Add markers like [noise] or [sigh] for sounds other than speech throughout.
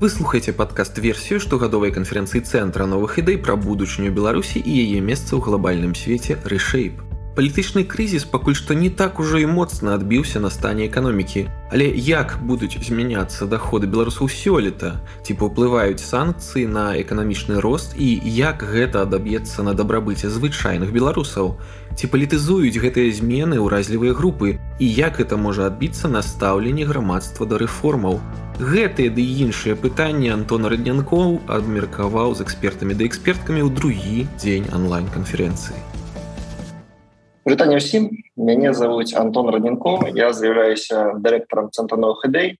Выслухайце падкаст-версію штогадовай канферэнцыі цэнтра новых ідэй пра будучыню Беларусі і яе месца ў глобальным свеце рэшэйп. Палітычны крызіс пакуль што не так ужо і моцна адбіўся на стане эканомікі. Але як будуць змяняцца даходы беларусаў сёлета, ці паўплываюць санкцыі на эканамічны рост і як гэта адаб'ецца на дабрабыце звычайных беларусаў? Ці палітызуюць гэтыя змены ўразлівыя групы і як гэта можа адбіцца на стаўленні грамадства да рэформаў? Гэтыя ды іншыя пытанні Антон Раднянкоў абмеркаваў з экспертамі да эксперткамі ў другі дзень онлайн-канферэнцыі. Прытанне ўсім. Мяне завуць Антон Радненко я з'яўляюся дырэктарам цэнтра новых ідэй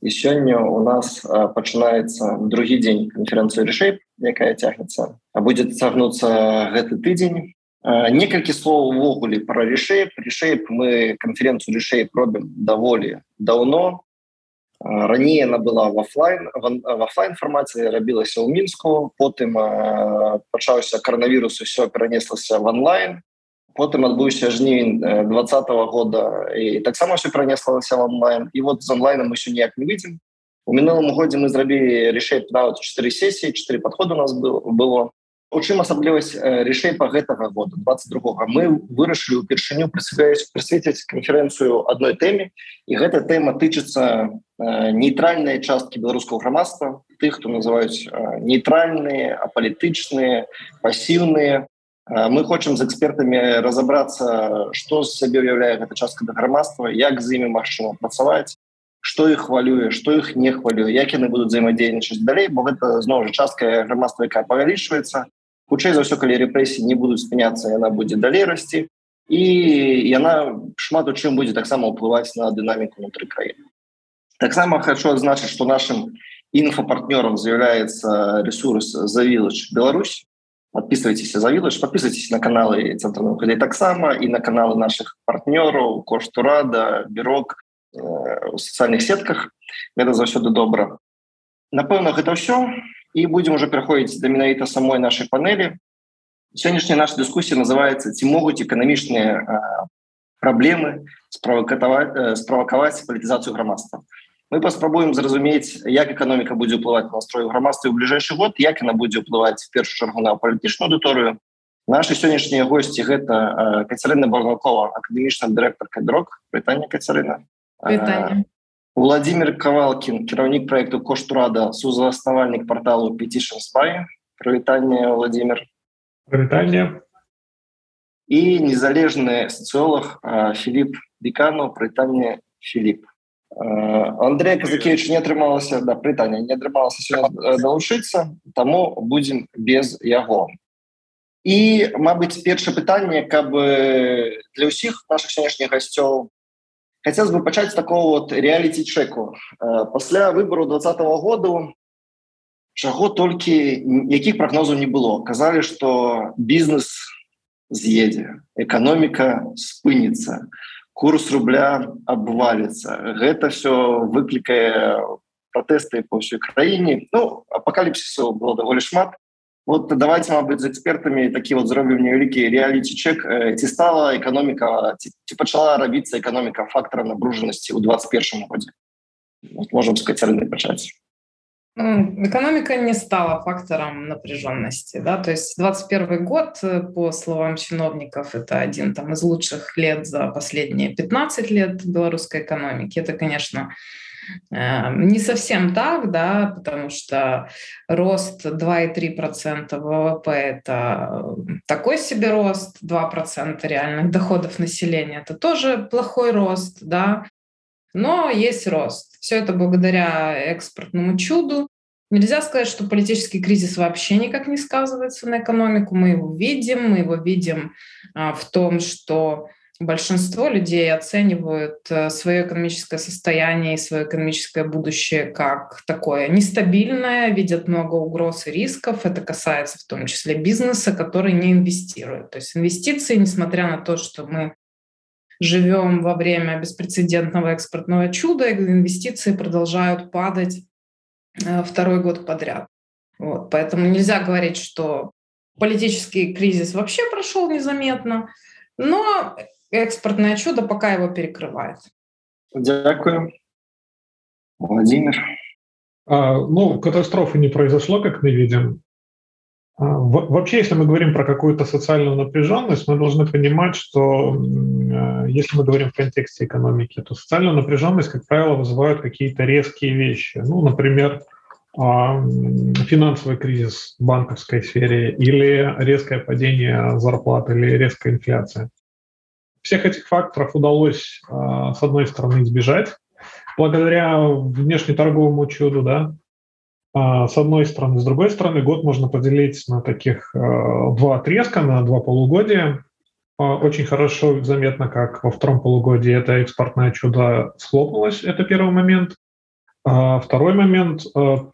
і сёння у нас пачынаецца другі дзень канферэнцыі рашэй якая цягнецца. А будзе цягнуцца гэты тыдзень. Некалькі слоў увогуле пра рашэй рашэй мы канферэнцыю рашэй робім даволі даўно раней она была в офлайн в офлайн фармаце рабілася ў мінску потым пачаўся коронавірус усё перанеслася в онлайн потым адбыўся жнівень двадцатого года і таксама все пронеслалася в онлайн і вот з онлайном еще ніяк не выйдзем у мінулым годзе мы зрабілі решей на 4 сессии 4 подхода у нас было было У чым асаблівасць решей по гэтага года 22 мы вырашылі упершыню прысвяюць прысвеціць конференцэнцыю одной тэме і гэта тэма тычыцца нейтральныя часткі беларускага грамадства тых хто называюць нейтральныя апалітычныя пасіўныя. Мы хочам з экспертамі разобрацца что з сябе уяўляе гэта частка да грамадства як з імі магчыма працаваць что іх хвалюе что іх не хвалюе як яны будуць взаимодзейнічаць далей бо гэта зноў жа частка грамадства якая павялічваецца хутчэй за ўсё калі рэпрэсіі не будуць спыняцца яна будзе далей расці і яна шмат у чым будзе таксама ўплываць на дынаміку унутры краіны таксама хочу адзначыць что нашим інфопартнёрам з'яўляецца ресурс завілач Беларусь подписывайтесь за Village, подписывайтесь на каналы Центрального хода таксама и на каналы наших партнеров, Коштурада, Бирок э, в социальных сетках. Это заўсёды добра. Напэўна, гэта ўсё. И будем уже переходить до менавіта самой нашей панели. Сегодняшняя наша дискуссия называется «Ці могут экономичные э, проблемы спровоковать, э, спровоковать политизацию громадства?» мы паспрабуем зразумець як эканоміка будзе ўплываць настрою грамадства ў бліжэйшы год як яна будзе ўплываць в першую чаргу на палітычную аўдыторыю наши сённяшнія госці гэта кацярына барнакова акадэмічна дырэктар кадрок пытанне кацярына владимир кавалкин кіраўнік проекту коштурада сузаснавальнік порталу petition спай прывітанне владимир. Прывітанне і незалежны сацыолог філіп бекану прытанне філіпп Андрей Казакевич не атрымалася да прытання не атрымалася далучыцца таму будзем без яго і Мабыць першае пытанне каб для ўсіх наших сённяшніх гасцёў хотелось бы пачаць такого вот реалити чеку. Пасля выбору двадцатого году чаго толькі якіх прогнозаў не было. Казалі что бізнес з'едзе эканоміка спыніцца курс рубля обвалится. Гэта все выклікае протесты по ўсёй краіне ну апокаліпсису было даволі шмат вот давайте мабыць з экспертами такі вот зробім невялікі реалити чек ці стала эканоміка ці пачала рабіцца эканоміка фактора набружанасці ў 21 годзе вот, можем сказать рынок пачаць Ну, экономика не стала фактором напряженности. Да? То есть 2021 год, э, по словам чиновников, это один там, из лучших лет за последние 15 лет белорусской экономики. Это, конечно, э, не совсем так, да, потому что рост 2,3% ВВП – это такой себе рост, 2% реальных доходов населения – это тоже плохой рост, да, но есть рост. Все это благодаря экспортному чуду. Нельзя сказать, что политический кризис вообще никак не сказывается на экономику. Мы его видим, мы его видим а, в том, что большинство людей оценивают э, свое экономическое состояние и свое экономическое будущее как такое нестабильное, видят много угроз и рисков. Это касается в том числе бизнеса, который не инвестирует. То есть инвестиции, несмотря на то, что мы живем во время беспрецедентного экспортного чуда, инвестиции продолжают падать э, второй год подряд. Вот, поэтому нельзя говорить, что политический кризис вообще прошел незаметно, но экспортное чудо пока его перекрывает. Дякую. Владимир. А, ну, катастрофы не произошло, как мы видим. А, вообще, если мы говорим про какую-то социальную напряженность, мы должны понимать, что э, если мы говорим в контексте экономики, то социальную напряженность, как правило, вызывают какие-то резкие вещи. Ну, например, а, финансовый кризис в банковской сфере или резкое падение зарплат или резкая инфляция. Всех этих факторов удалось, с одной стороны, избежать благодаря внешнеторговому чуду, да, а, с одной стороны. С другой стороны, год можно поделить на таких э, два отрезка, на два полугодия. А, очень хорошо заметно, как во втором полугодии это экспортное чудо схлопнулось. Это первый момент. А второй момент.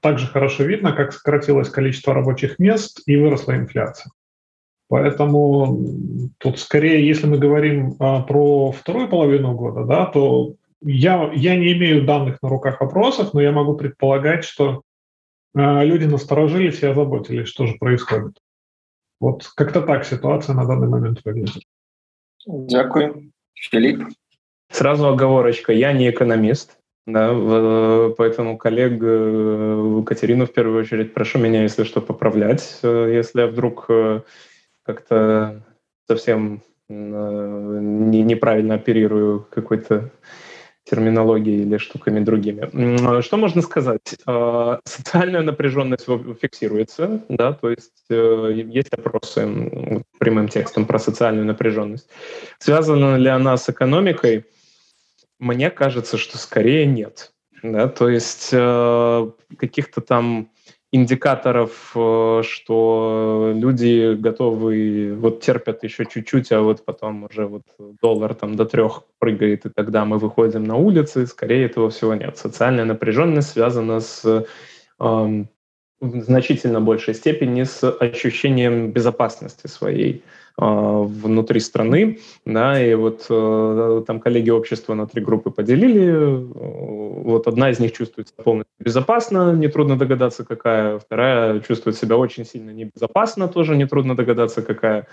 Также хорошо видно, как сократилось количество рабочих мест и выросла инфляция. Поэтому тут скорее, если мы говорим про вторую половину года, да, то я, я не имею данных на руках вопросов, но я могу предполагать, что а, люди насторожились и озаботились, что же происходит. Вот как-то так ситуация на данный момент выглядит. Дякую. Филипп? Сразу оговорочка. Я не экономист, да, поэтому коллег э, Катерину в первую очередь прошу меня, если что, поправлять, э, если я вдруг э, как-то совсем неправильно оперирую какой-то терминологией или штуками другими. Что можно сказать? А, социальная напряженность фиксируется, да, то есть э, есть опросы прямым текстом про социальную напряженность. Связана ли она с экономикой? Мне кажется, что скорее нет. Да, то есть э, каких-то там индикаторов, э, что люди готовы, вот терпят еще чуть-чуть, а вот потом уже вот доллар там до трех прыгает, и тогда мы выходим на улицы, скорее этого всего нет. Социальная напряженность связана с эм, в значительно большей степени с ощущением безопасности своей внутри страны, да, и вот э, там коллеги общества на три группы поделили, вот одна из них чувствует себя полностью безопасно, нетрудно догадаться какая, вторая чувствует себя очень сильно небезопасно, тоже нетрудно догадаться какая,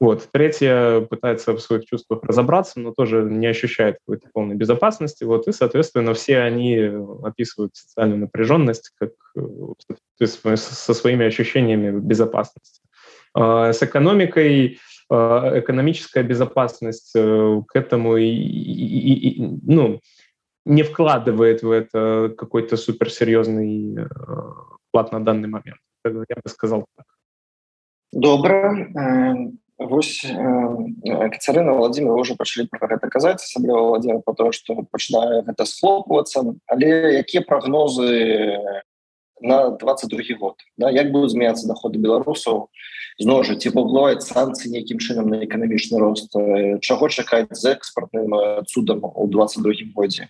вот. Третья пытается в своих чувствах разобраться, но тоже не ощущает какой-то полной безопасности. Вот. И, соответственно, все они описывают социальную напряженность как э, со своими ощущениями безопасности. С экономикой экономическая безопасность э, к этому и, и, и, ну, не вкладывает в это какой-то суперсерьезный э, вклад на данный момент. Я бы сказал так. Добре. Вось э, Кацярына Владимир уже пачалі пра гэта казаць асабліва Владимир по то што пачынае гэта схлопвацца але якія прагнозы на 22 год да? як будуць змяняцца доходы беларусаў зноў жа ці паўплываюць санкцыі нейкім чынам на эканамічны рост чаго чакаць з экспартным цудам у 22 годзе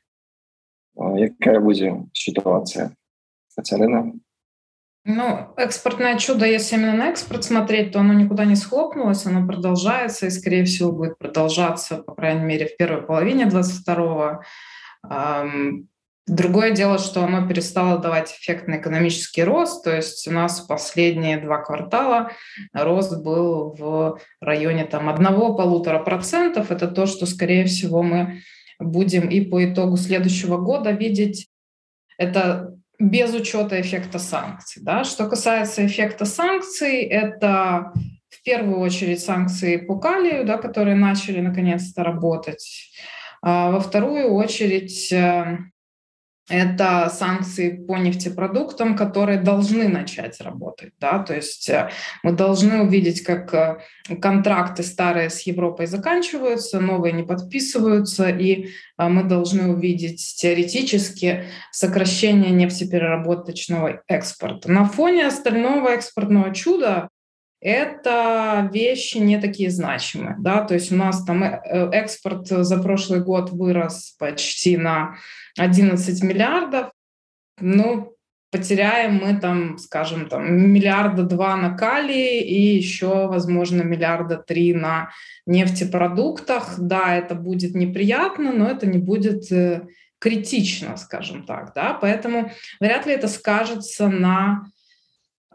якая будзе сітуацыя Кацярына Ну, экспортное чудо, если именно на экспорт смотреть, то оно никуда не схлопнулось, оно продолжается и, скорее всего, будет продолжаться, по крайней мере, в первой половине 22-го. Другое дело, что оно перестало давать эффектный экономический рост, то есть у нас последние два квартала рост был в районе там одного-полутора процентов. Это то, что, скорее всего, мы будем и по итогу следующего года видеть. Это без учета эффекта санкций. Да? Что касается эффекта санкций, это в первую очередь санкции по калию, да, которые начали наконец-то работать. А во вторую очередь э, это санкции по нефтепродуктам, которые должны начать работать. Да? То есть э, мы должны увидеть, как э, контракты старые с Европой заканчиваются, новые не подписываются, и э, мы должны увидеть теоретически сокращение нефтепереработочного экспорта. На фоне остального экспортного чуда это вещи не такие значимые. Да? То есть у нас там экспорт за прошлый год вырос почти на 11 миллиардов, ну, потеряем мы там, скажем, там миллиарда два на калии и еще, возможно, миллиарда три на нефтепродуктах. Да, это будет неприятно, но это не будет э, критично, скажем так, да, поэтому вряд ли это скажется на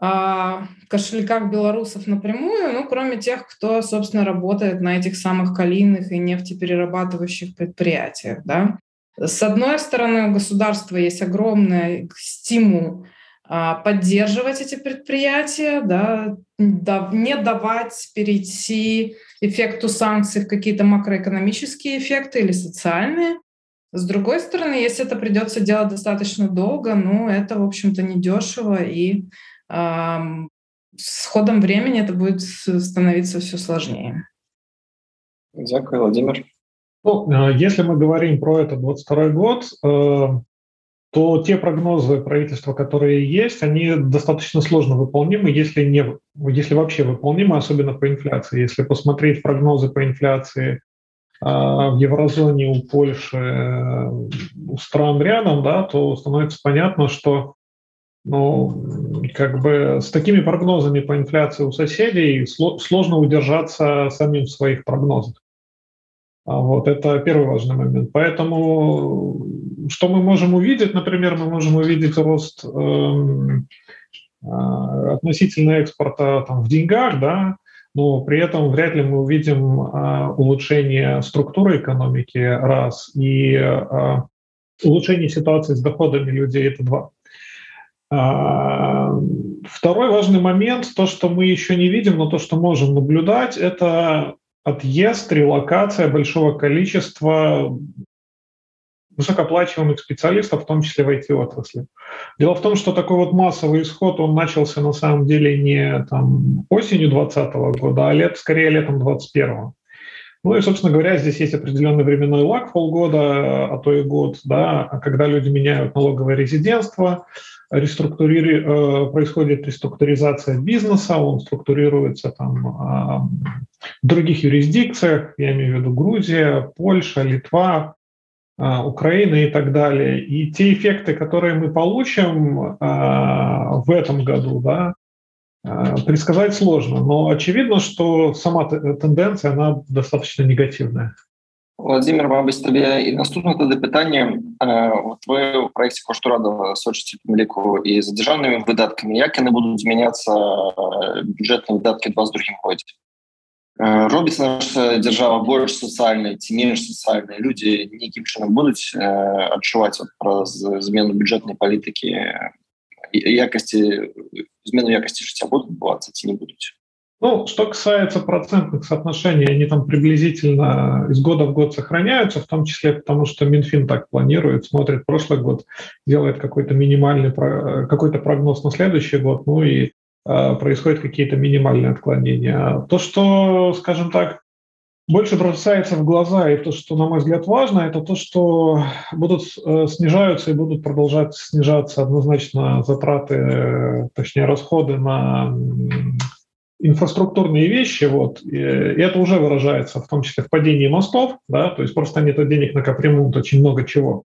э, кошельках белорусов напрямую, ну, кроме тех, кто, собственно, работает на этих самых калийных и нефтеперерабатывающих предприятиях, да. С одной стороны, у государства есть огромный стимул а, поддерживать эти предприятия, да, не давать перейти эффекту санкций в какие-то макроэкономические эффекты или социальные. С другой стороны, если это придется делать достаточно долго, ну, это, в общем-то, недешево, и с ходом времени это будет становиться все сложнее. Дякую, Владимир. Ну, э, если мы говорим про этот 22 год, э, то те прогнозы правительства, которые есть, они достаточно сложно выполнимы, если, не, если вообще выполнимы, особенно по инфляции. Если посмотреть прогнозы по инфляции а, в еврозоне у Польши, э, у стран рядом, да, то становится понятно, что ну, как бы с такими прогнозами по инфляции у соседей сложно удержаться самим в своих прогнозах. А вот это первый важный момент. Поэтому что мы можем увидеть? Например, мы можем увидеть рост э, относительно экспорта там, в деньгах, да, но при этом вряд ли мы увидим э, улучшение структуры экономики, раз, и э, улучшение ситуации с доходами людей, это два. Второй важный момент, то, что мы еще не видим, но то, что можем наблюдать, это отъезд, релокация большого количества высокооплачиваемых специалистов, в том числе в IT-отрасли. Дело в том, что такой вот массовый исход, он начался на самом деле не там, осенью 2020 года, а лет, скорее летом 2021. Ну и, собственно говоря, здесь есть определенный временной лаг, полгода, а то и год, да, когда люди меняют налоговое резидентство, реструктури... Э, происходит реструктуризация бизнеса, он структурируется там а, в других юрисдикциях, я имею в виду Грузия, Польша, Литва, а, Украина и так далее. И те эффекты, которые мы получим в этом году, да, предсказать сложно. Но очевидно, что сама тенденция, она достаточно негативная. Владимир, мабуть, тобі і наступне тоді питання. От ви у проєкті кошту рада сочите помилку і за державними видатками, як вони будуть змінятися бюджетні видатки 22 році? Робіць наша держава больш сацыяльнай ці менш сацыяльныя людзі нейкім чынам будуць адчуваць праз змену бюджэтнай палітыкі якасці змену якасці жыцця будуць адбывацца ці не будуць ну, что касается процентных соотношений, они там приблизительно из года в год сохраняются, в том числе потому, что Минфин так планирует, смотрит прошлый год, делает какой-то минимальный какой-то прогноз на следующий год, ну и э, происходят какие-то минимальные отклонения. То, что, скажем так, больше бросается в глаза, и то, что, на мой взгляд, важно, это то, что будут э, снижаются и будут продолжать снижаться однозначно затраты, э, точнее, расходы на инфраструктурные вещи, вот, и это уже выражается в том числе в падении мостов, да, то есть просто нет денег на капремонт, очень много чего.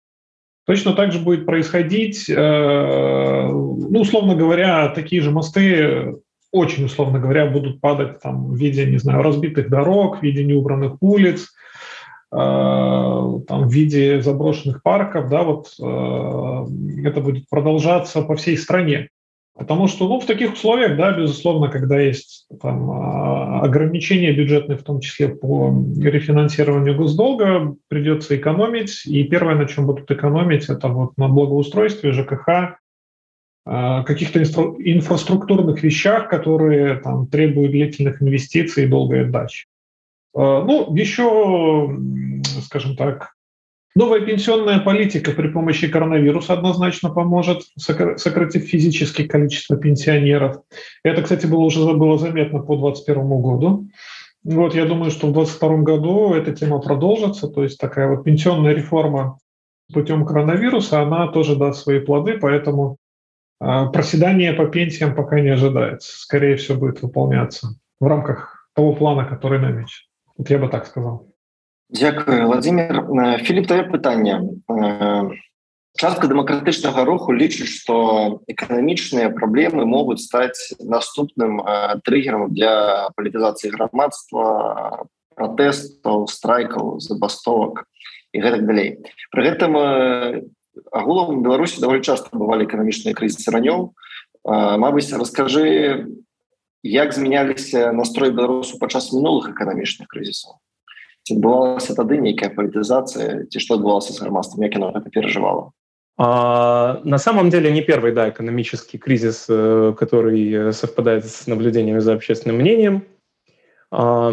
Точно так же будет происходить, э, ну, условно говоря, такие же мосты, очень условно говоря, будут падать там, в виде, не знаю, разбитых дорог, в виде неубранных улиц, э, там, в виде заброшенных парков, да, вот э, это будет продолжаться по всей стране. Потому что ну, в таких условиях, да, безусловно, когда есть там, а, ограничения бюджетные, в том числе по рефинансированию госдолга, придется экономить. И первое, на чем будут экономить, это вот на благоустройстве, ЖКХ, а, каких-то инфраструктурных вещах, которые там, требуют длительных инвестиций и долгой отдачи. А, ну, еще, скажем так, Новая пенсионная политика при помощи коронавируса однозначно поможет, сократив физически количество пенсионеров. Это, кстати, было уже было заметно по 2021 году. Вот, я думаю, что в 2022 году эта тема продолжится, то есть такая вот пенсионная реформа путем коронавируса, она тоже даст свои плоды, поэтому э, проседание по пенсиям пока не ожидается. Скорее всего, будет выполняться в рамках того плана, который намечен. Вот я бы так сказал. Дякую владимир. Філіп твоё пытанне частка дэмакратычнага руху лічыць што эканамічныя праблемы могуць стаць наступным трыггером для палітызацыі грамадства пратэстаў страйкаў забастовак і гэтак далей. Пры гэтым агулам беларусі даволі часто бывалі эканамічныя крызісы ранёў. Мабыць раскажы як змяняліся настрой беларусу падчас мінулых эканамічных крызісаў адбывалася тады нейкая палітызацыя ці што адбывалася з грамадствам як яно гэта перажывала А, на самом деле не первый да, экономический кризис, э, который совпадает с наблюдениями за общественным мнением. А,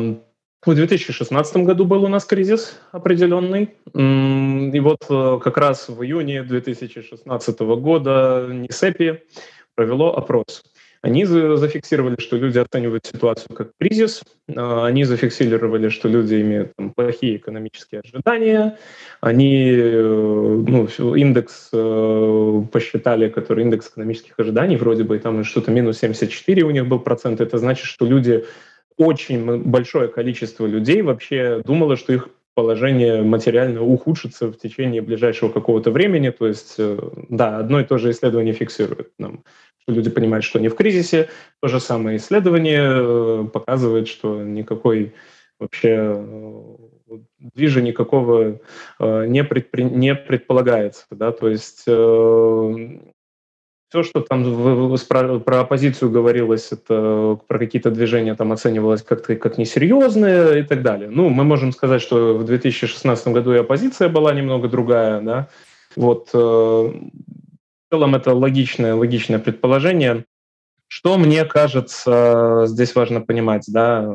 в 2016 году был у нас кризис определенный. И вот э, как раз в июне 2016 года НИСЭПИ провело опрос. Они зафиксировали, что люди оценивают ситуацию как кризис, а, они зафиксировали, что люди имеют там, плохие экономические ожидания, они э, ну, индекс э, посчитали, который индекс экономических ожиданий, вроде бы там что-то минус 74 у них был процент, это значит, что люди очень большое количество людей вообще думало, что их положение материально ухудшится в течение ближайшего какого-то времени. То есть, э, да, одно и то же исследование фиксирует нам, люди понимают, что они в кризисе. То же самое исследование э, показывает, что никакой вообще э, движа никакого не, предпри... не предполагается. Да? То есть все, что там про, про оппозицию говорилось, это про какие-то движения там оценивалось как-то как несерьезные и так далее. Ну, мы можем сказать, что в 2016 году и оппозиция была немного другая, да. Вот э, в целом это логичное, логичное предположение. Что мне кажется, здесь важно понимать, да,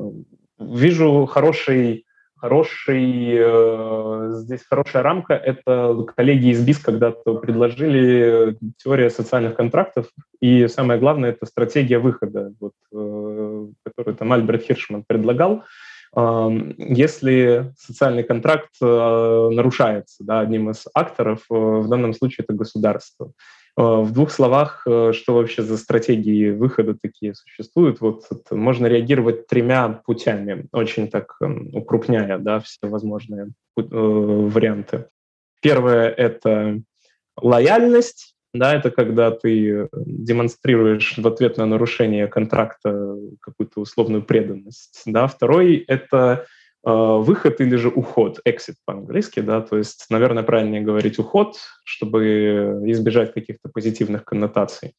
вижу хороший Хороший, э, здесь хорошая рамка — это коллеги из БИС когда-то предложили теория социальных контрактов, и самое главное — это стратегия выхода, вот, э, которую там Альберт Хиршман предлагал. Э, если социальный контракт э, нарушается да, одним из акторов, э, в данном случае это государство, в двух словах, э, что вообще за стратегии выхода такие существуют? Вот можно реагировать тремя путями, очень так эм, укрупняя да, все возможные э, варианты. Первое — это лояльность, да, это когда ты демонстрируешь в ответ на нарушение контракта какую-то условную преданность. Да. Второй — это Э, выход или же уход, exit по-английски, да, то есть, наверное, правильнее говорить уход, чтобы избежать каких-то позитивных коннотаций.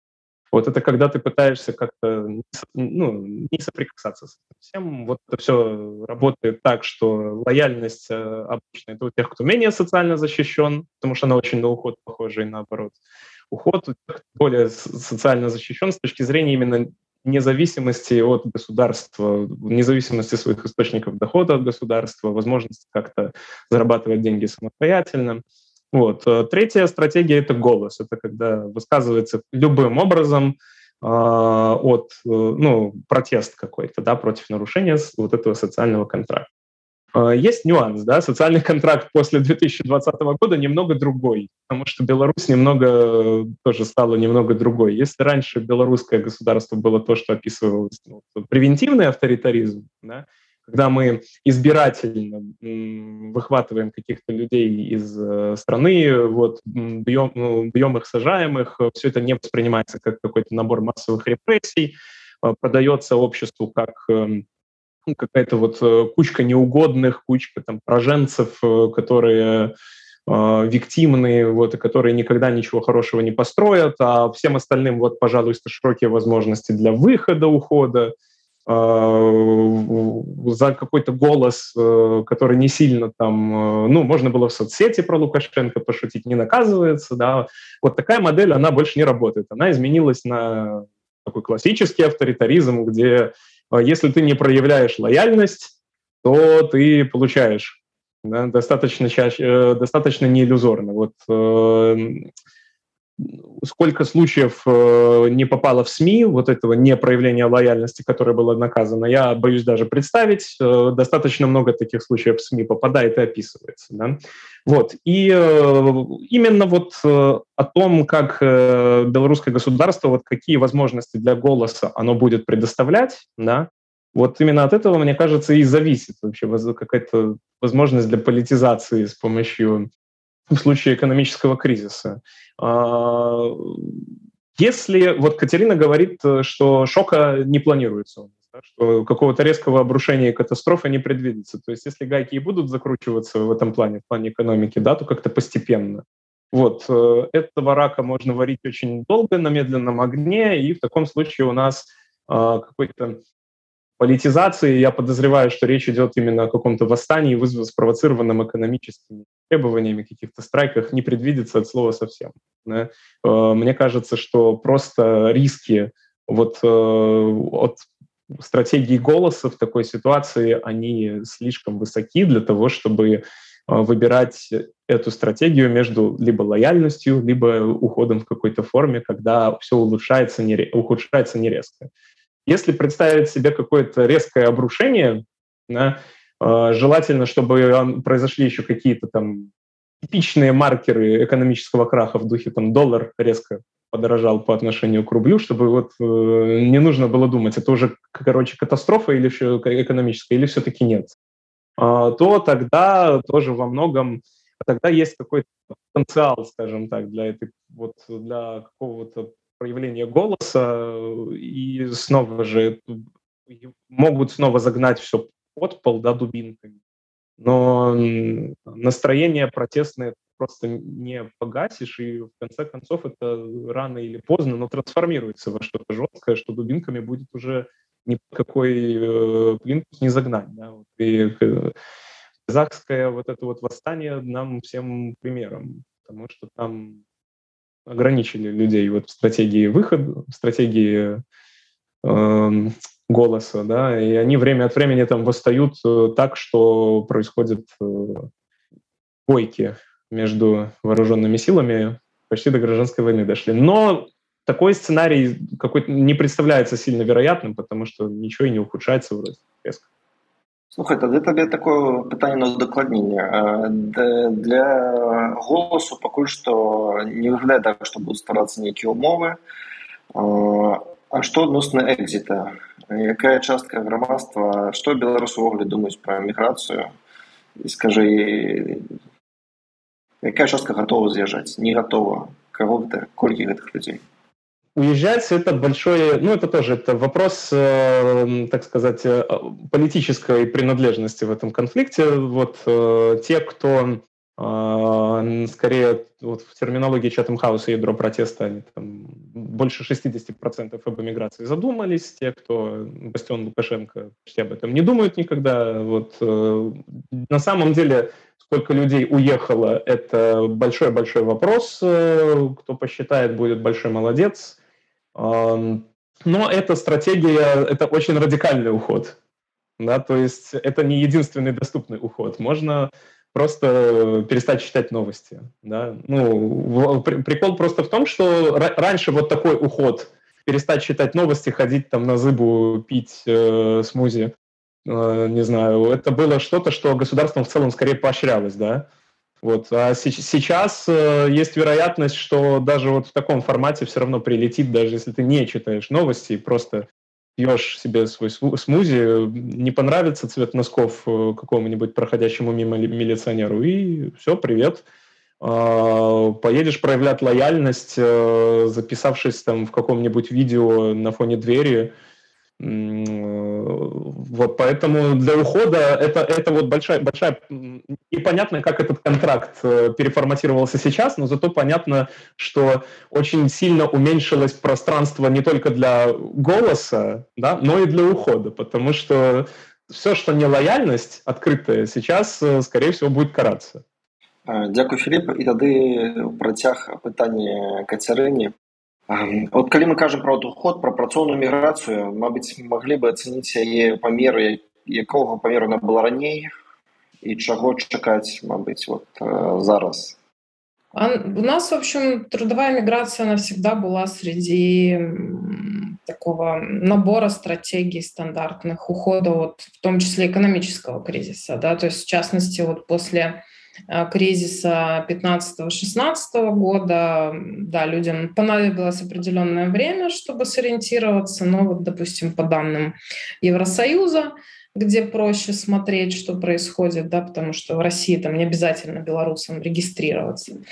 Вот это когда ты пытаешься как-то ну, не соприкасаться с этим всем. Вот это все работает так, что лояльность э, обычно это у тех, кто менее социально защищен, потому что она очень на уход похожа и наоборот. Уход у тех, кто более социально защищен с точки зрения именно независимости от государства, независимости своих источников дохода от государства, возможности как-то зарабатывать деньги самостоятельно. Вот. Э, третья стратегия — это голос. Это когда высказывается любым образом э, от, э, ну, протест какой-то, да, против нарушения вот этого социального контракта. А, есть нюанс, да, социальный [laughs] контракт после 2020 года немного другой, потому что Беларусь немного тоже стала немного другой. Если раньше белорусское государство было то, что описывалось ну, превентивный авторитаризм, да, когда мы избирательно выхватываем каких-то людей из э, страны, вот, бьем, ну, бьем их, сажаем их, все это не воспринимается как какой-то набор массовых репрессий, продается обществу как эм, ну, какая-то вот э, кучка неугодных, кучка там проженцев, э, которые э, виктимные, вот, и которые никогда ничего хорошего не построят, а всем остальным вот, пожалуйста, широкие возможности для выхода, ухода, за какой-то голос, который не сильно там, ну, можно было в соцсети про Лукашенко пошутить, не наказывается, да, вот такая модель, она больше не работает, она изменилась на такой классический авторитаризм, где если ты не проявляешь лояльность, то ты получаешь да, достаточно, чаще, э, достаточно не иллюзорно. Вот э, сколько случаев э, не попало в СМИ, вот этого непроявления лояльности, которое было наказано, я боюсь даже представить. Э, достаточно много таких случаев в СМИ попадает и описывается. Да? Вот. И э, именно вот о том, как белорусское государство, вот какие возможности для голоса оно будет предоставлять, да, вот именно от этого, мне кажется, и зависит вообще какая-то возможность для политизации с помощью в случае экономического кризиса. А, если вот Катерина говорит, что шока не планируется, что какого-то резкого обрушения и катастрофы не предвидится. То есть если гайки и будут закручиваться в этом плане, в плане экономики, да, то как-то постепенно. Вот. Э, этого рака можно варить очень долго на медленном огне, и в таком случае у нас а, какой-то политизации. Я подозреваю, что речь идет именно о каком-то восстании, вызванном спровоцированном экономическими требованиями, каких-то страйках, не предвидится от слова совсем. Да? Э, мне кажется, что просто риски вот э, от стратегии голоса в такой ситуации, они слишком высоки для того, чтобы выбирать эту стратегию между либо лояльностью, либо уходом в какой-то форме, когда все улучшается, не, ухудшается не резко. Если представить себе какое-то резкое обрушение, да, э, желательно, чтобы произошли еще какие-то там типичные маркеры экономического краха в духе там доллар резко подорожал по отношению к рублю, чтобы вот э, не нужно было думать, это уже, короче, катастрофа или все экономическая, или все-таки нет, э, то тогда тоже во многом тогда есть какой-то потенциал, скажем так, для этой вот для какого-то проявления голоса, и снова же могут снова загнать все под пол, да, дубинками. Но настроение протестное просто не погасишь, и в конце концов это рано или поздно, но трансформируется во что-то жесткое, что дубинками будет уже ни какой э, плинтус не загнать. Да? И э, казахское вот это вот восстание нам всем примером, потому что там ограничили людей вот в стратегии выхода, в стратегии э, голоса, да, и они время от времени там восстают э, так, что происходят э, бойки между вооруженными силами, почти до гражданской войны дошли. Но такой сценарий какой-то не представляется сильно вероятным, потому что ничего и не ухудшается вроде резко. Слухай, тады табе такое пытанне на удакладненне для голосу пакуль што не выглядае так што будуць старацца нейкія ўмовы А што адносна экзіта якая частка грамадства што беларусы ўвогуле думаюць пра міграцыю і скажы якая частка гатова з'язджаць не гатова каго гэта колькі гэтых людзей Уезжать это большое, ну это тоже это вопрос, э, так сказать, э, политической принадлежности в этом конфликте. Вот э, те, кто э, скорее вот в терминологии Чатам Хауса ядро протеста, они там больше 60% об эмиграции задумались, те, кто Бастион Лукашенко почти об этом не думают никогда. Вот э, на самом деле сколько людей уехало, это большой-большой вопрос. Э, кто посчитает, будет большой молодец. Но эта стратегия, это очень радикальный уход. Да, то есть это не единственный доступный уход. Можно просто перестать читать новости. Да? Ну, прикол просто в том, что раньше вот такой уход, перестать читать новости, ходить там на зыбу, пить э, смузи, э, не знаю, это было что-то, что государством в целом скорее поощрялось, да. Вот. А сейчас э, есть вероятность, что даже вот в таком формате все равно прилетит, даже если ты не читаешь новости просто пьешь себе свой смузи, не понравится цвет носков э, какому-нибудь проходящему мимо милиционеру, и все, привет. Э, поедешь проявлять лояльность, э, записавшись там в каком-нибудь видео на фоне двери, вот поэтому для ухода это, это вот большая, большая... Непонятно, как этот контракт э, переформатировался сейчас, но зато понятно, что очень сильно уменьшилось пространство не только для голоса, да, но и для ухода, потому что все, что не лояльность открытая, сейчас, э, скорее всего, будет караться. Дякую, Філіп. І тады працяг пытання Кацярыні от калі мы кажам про уход про працоўную міграцыю Мабыць маглі бы ацаніць яе памеры якога памеру она была раней і чаго чакаць Мабыць вот э, зараз у нас в общем трудовая миграция навсегда была среди такого набора стратегий стандартных ухода вот в том числе экономического кризиса да то есть в частности вот после Э, кризиса 15-16 года, да, людям понадобилось определенное время, чтобы сориентироваться, но вот, допустим, по данным Евросоюза, где проще смотреть, что происходит, да, потому что в России там не обязательно белорусам регистрироваться.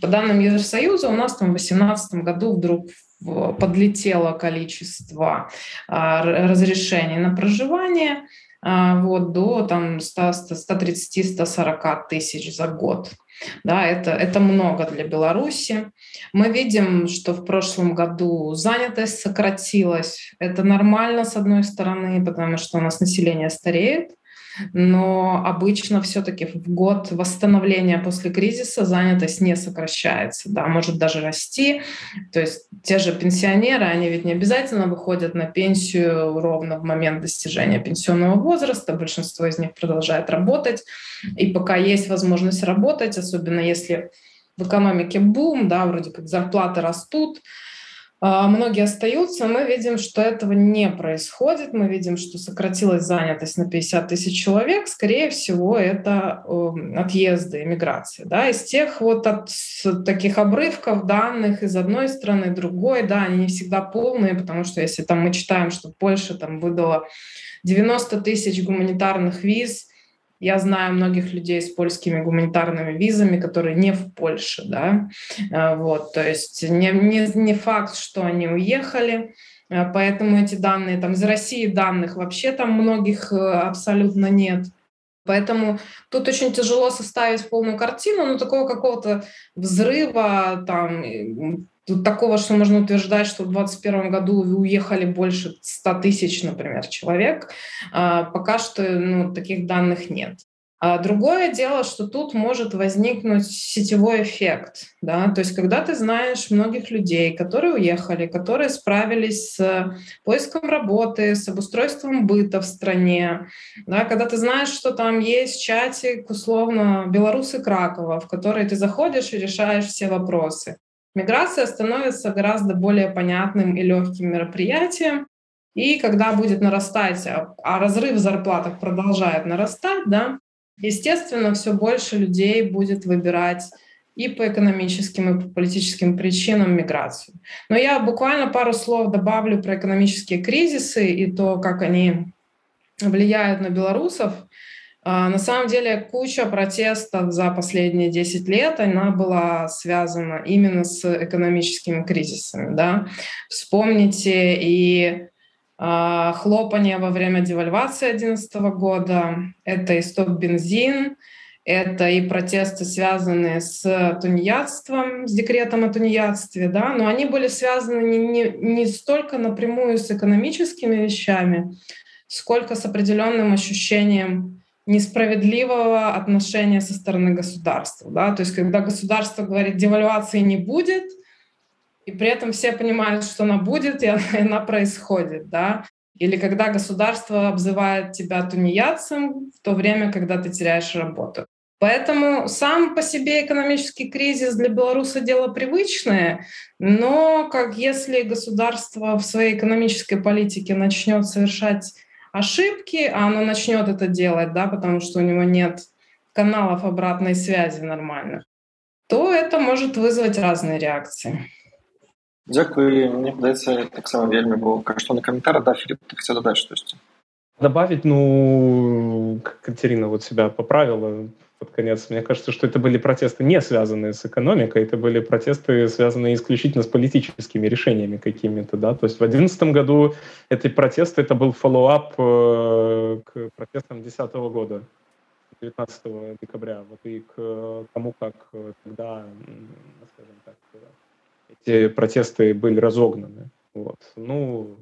По данным Евросоюза у нас там в 2018 году вдруг подлетело количество а, разрешений на проживание – вот, до там 130-140 тысяч за год. Да, это, это много для Беларуси. Мы видим, что в прошлом году занятость сократилась. Это нормально, с одной стороны, потому что у нас население стареет но обычно все-таки в год восстановления после кризиса занятость не сокращается, да, может даже расти. То есть те же пенсионеры, они ведь не обязательно выходят на пенсию ровно в момент достижения пенсионного возраста, большинство из них продолжает работать, и пока есть возможность работать, особенно если в экономике бум, да, вроде как зарплаты растут, многие остаются, мы видим, что этого не происходит. Мы видим, что сократилась занятость на 50 тысяч человек. Скорее всего, это эм, отъезды, эмиграция. Да? Из тех вот от таких обрывков данных из одной страны, другой, да, они не всегда полные, потому что если там мы читаем, что Польша там выдала 90 тысяч гуманитарных виз, я знаю многих людей с польскими гуманитарными визами, которые не в Польше, да, а, вот, то есть не, не, не факт, что они уехали, а, поэтому эти данные, там, из России данных вообще там многих э, абсолютно нет. Поэтому тут очень тяжело составить полную картину, но такого какого-то взрыва, там, Тут такого, что можно утверждать, что в 2021 году уехали больше 100 тысяч, например, человек. А, пока что ну, таких данных нет. А другое дело, что тут может возникнуть сетевой эффект. Да? То есть когда ты знаешь многих людей, которые уехали, которые справились с поиском работы, с обустройством быта в стране, да? когда ты знаешь, что там есть чатик, условно, белорусы Кракова, в который ты заходишь и решаешь все вопросы. Миграция становится гораздо более понятным и легким мероприятием. И когда будет нарастать, а, а разрыв в зарплатах продолжает нарастать, да, естественно, все больше людей будет выбирать и по экономическим, и по политическим причинам миграцию. Но я буквально пару слов добавлю про экономические кризисы и то, как они влияют на белорусов. А, на самом деле куча протестов за последние 10 лет, она была связана именно с экономическими кризисами. Да? Вспомните и э, хлопание во время девальвации 2011 года, это и стоп-бензин, это и протесты, связанные с тунеядством, с декретом о тунеядстве, да, но они были связаны не, не, не столько напрямую с экономическими вещами, сколько с определенным ощущением несправедливого отношения со стороны государства. Да? То есть когда государство говорит, девальвации не будет, и при этом все понимают, что она будет, и [laughs] она, и она происходит. Да? Или когда государство обзывает тебя тунеядцем в то время, когда ты теряешь работу. Поэтому сам по себе экономический кризис для белоруса дело привычное, но как если государство в своей экономической политике начнет совершать ошибки, а оно начнет это делать, да, потому что у него нет каналов обратной связи нормальных, то это может вызвать разные реакции. Дзякуй мне падаецца таксама вельмі бо каштоўны каментар да Філіп ты хотел дадаць штосьці добавить ну Катерина вот себя поправила под конец. Мне кажется, что это были протесты не связанные с экономикой, это были протесты, связанные исключительно с политическими решениями какими-то, да. То есть в 2011 году эти протесты, это был follow-up э, к протестам 2010 года, 19 декабря, вот и к тому, как э, тогда, скажем так, эти протесты были разогнаны. Вот. Ну,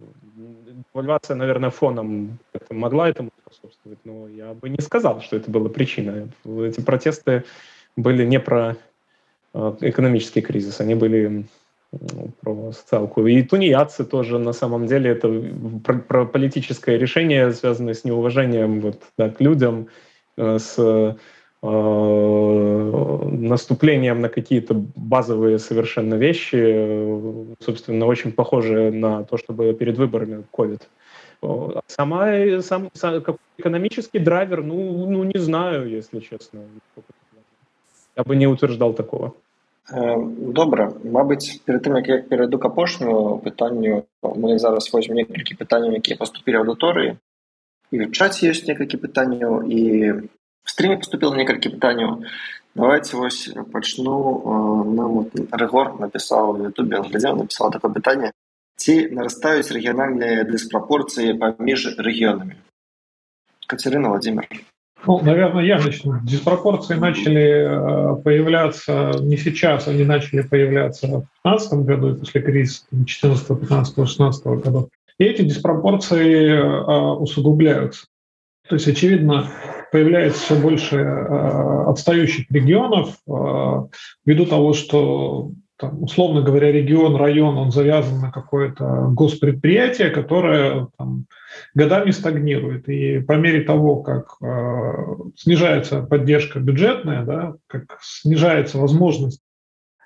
девальвация, наверное, фоном это могла этому способствовать, но я бы не сказал, что это была причина. Эти протесты были не про э, экономический кризис, они были про социалку. И тунеядцы тоже, на самом деле, это про, про политическое решение, связанное с неуважением вот, да, к людям, э, с Э, наступлением на какие-то базовые совершенно вещи, э, собственно, очень похожие на то, что было перед выборами COVID Сама, сам, сам как экономический драйвер, ну, ну, не знаю, если честно. Я бы не утверждал такого. Э, Добра, мабыць перед тым як я перайду к апошняму пытанню мы зараз возьмем некалькі пытанняў якія паступілі аўдыторыі і в чаце ёсць некалькі пытанняў і в стриме поступило некалькі пытанняў давайте вось пачну нам рэгор напісаў в ютубе глядзеў напісала такое пытанне ці нарастаюць рэгіянальныя дыспрапорцыі паміж рэгіёнамі Кацярына владимир Ну, наверное, я начну. Диспропорции начали э, появляться не сейчас, они начали появляться в 2015 году и после кризиса 2014, 15, 16 годов. И эти диспропорции э, усугубляются. То есть, очевидно, появляется все больше э, отстающих регионов ввиду того, что там, условно говоря, регион, район, он завязан на какое-то госпредприятие, которое там, годами стагнирует. И по мере того, как э, снижается поддержка бюджетная, да, как снижается возможность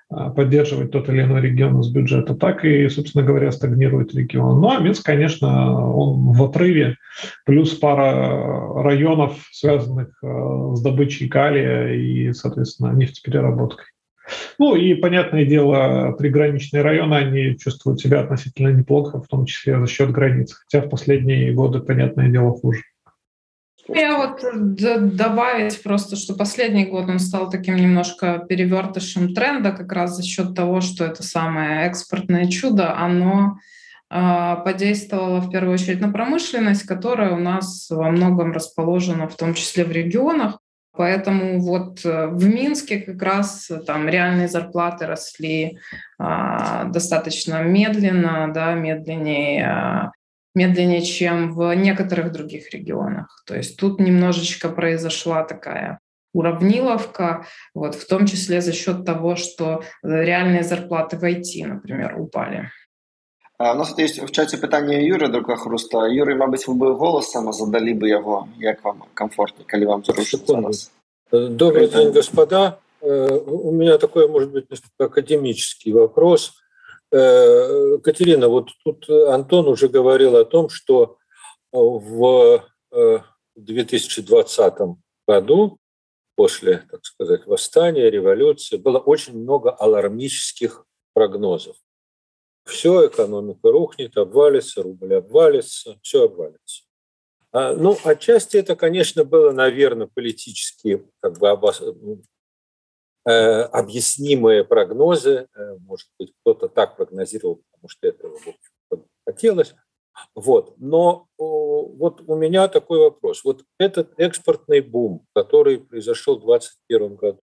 э, поддерживать тот или иной регион из бюджета, так и, собственно говоря, стагнирует регион. Ну а Минск, конечно, он в отрыве, плюс пара районов, связанных э, с добычей калия и, соответственно, нефтепереработкой. Ну и, понятное дело, приграничные районы, они чувствуют себя относительно неплохо, в том числе за счет границ. Хотя в последние годы, понятное дело, хуже. Я вот добавить просто, что последний год он стал таким немножко перевертышем тренда как раз за счет того, что это самое экспортное чудо, оно э, подействовало в первую очередь на промышленность, которая у нас во многом расположена, в том числе в регионах, Поэтому вот э, в Минске как раз э, там реальные зарплаты росли а, достаточно медленно, да, медленнее, а, медленнее, чем в некоторых других регионах. То есть тут немножечко произошла такая уравниловка, вот, в том числе за счет того, что реальные зарплаты в IT, например, упали. У нас тут есть в чаті питання Юры Друкахруста. Юрий, мабуть, ви би голосом задали бы его, як вам комфортнее, коли вам зручно зараз. Добрый день, господа. У меня такой, может быть, академический вопрос. Катерина, вот тут Антон уже говорил о том, что в 2020 э, году, после, так сказать, восстания, революции, было очень много алармических прогнозов все, экономика рухнет, обвалится, рубль обвалится, все обвалится. А, ну, отчасти это, конечно, было, наверное, политически как бы обос... э, объяснимые прогнозы. Э, может быть, кто-то так прогнозировал, потому что этого хотелось. Вот. Но вот у меня такой вопрос. Вот этот экспортный бум, который произошел в 2021 году,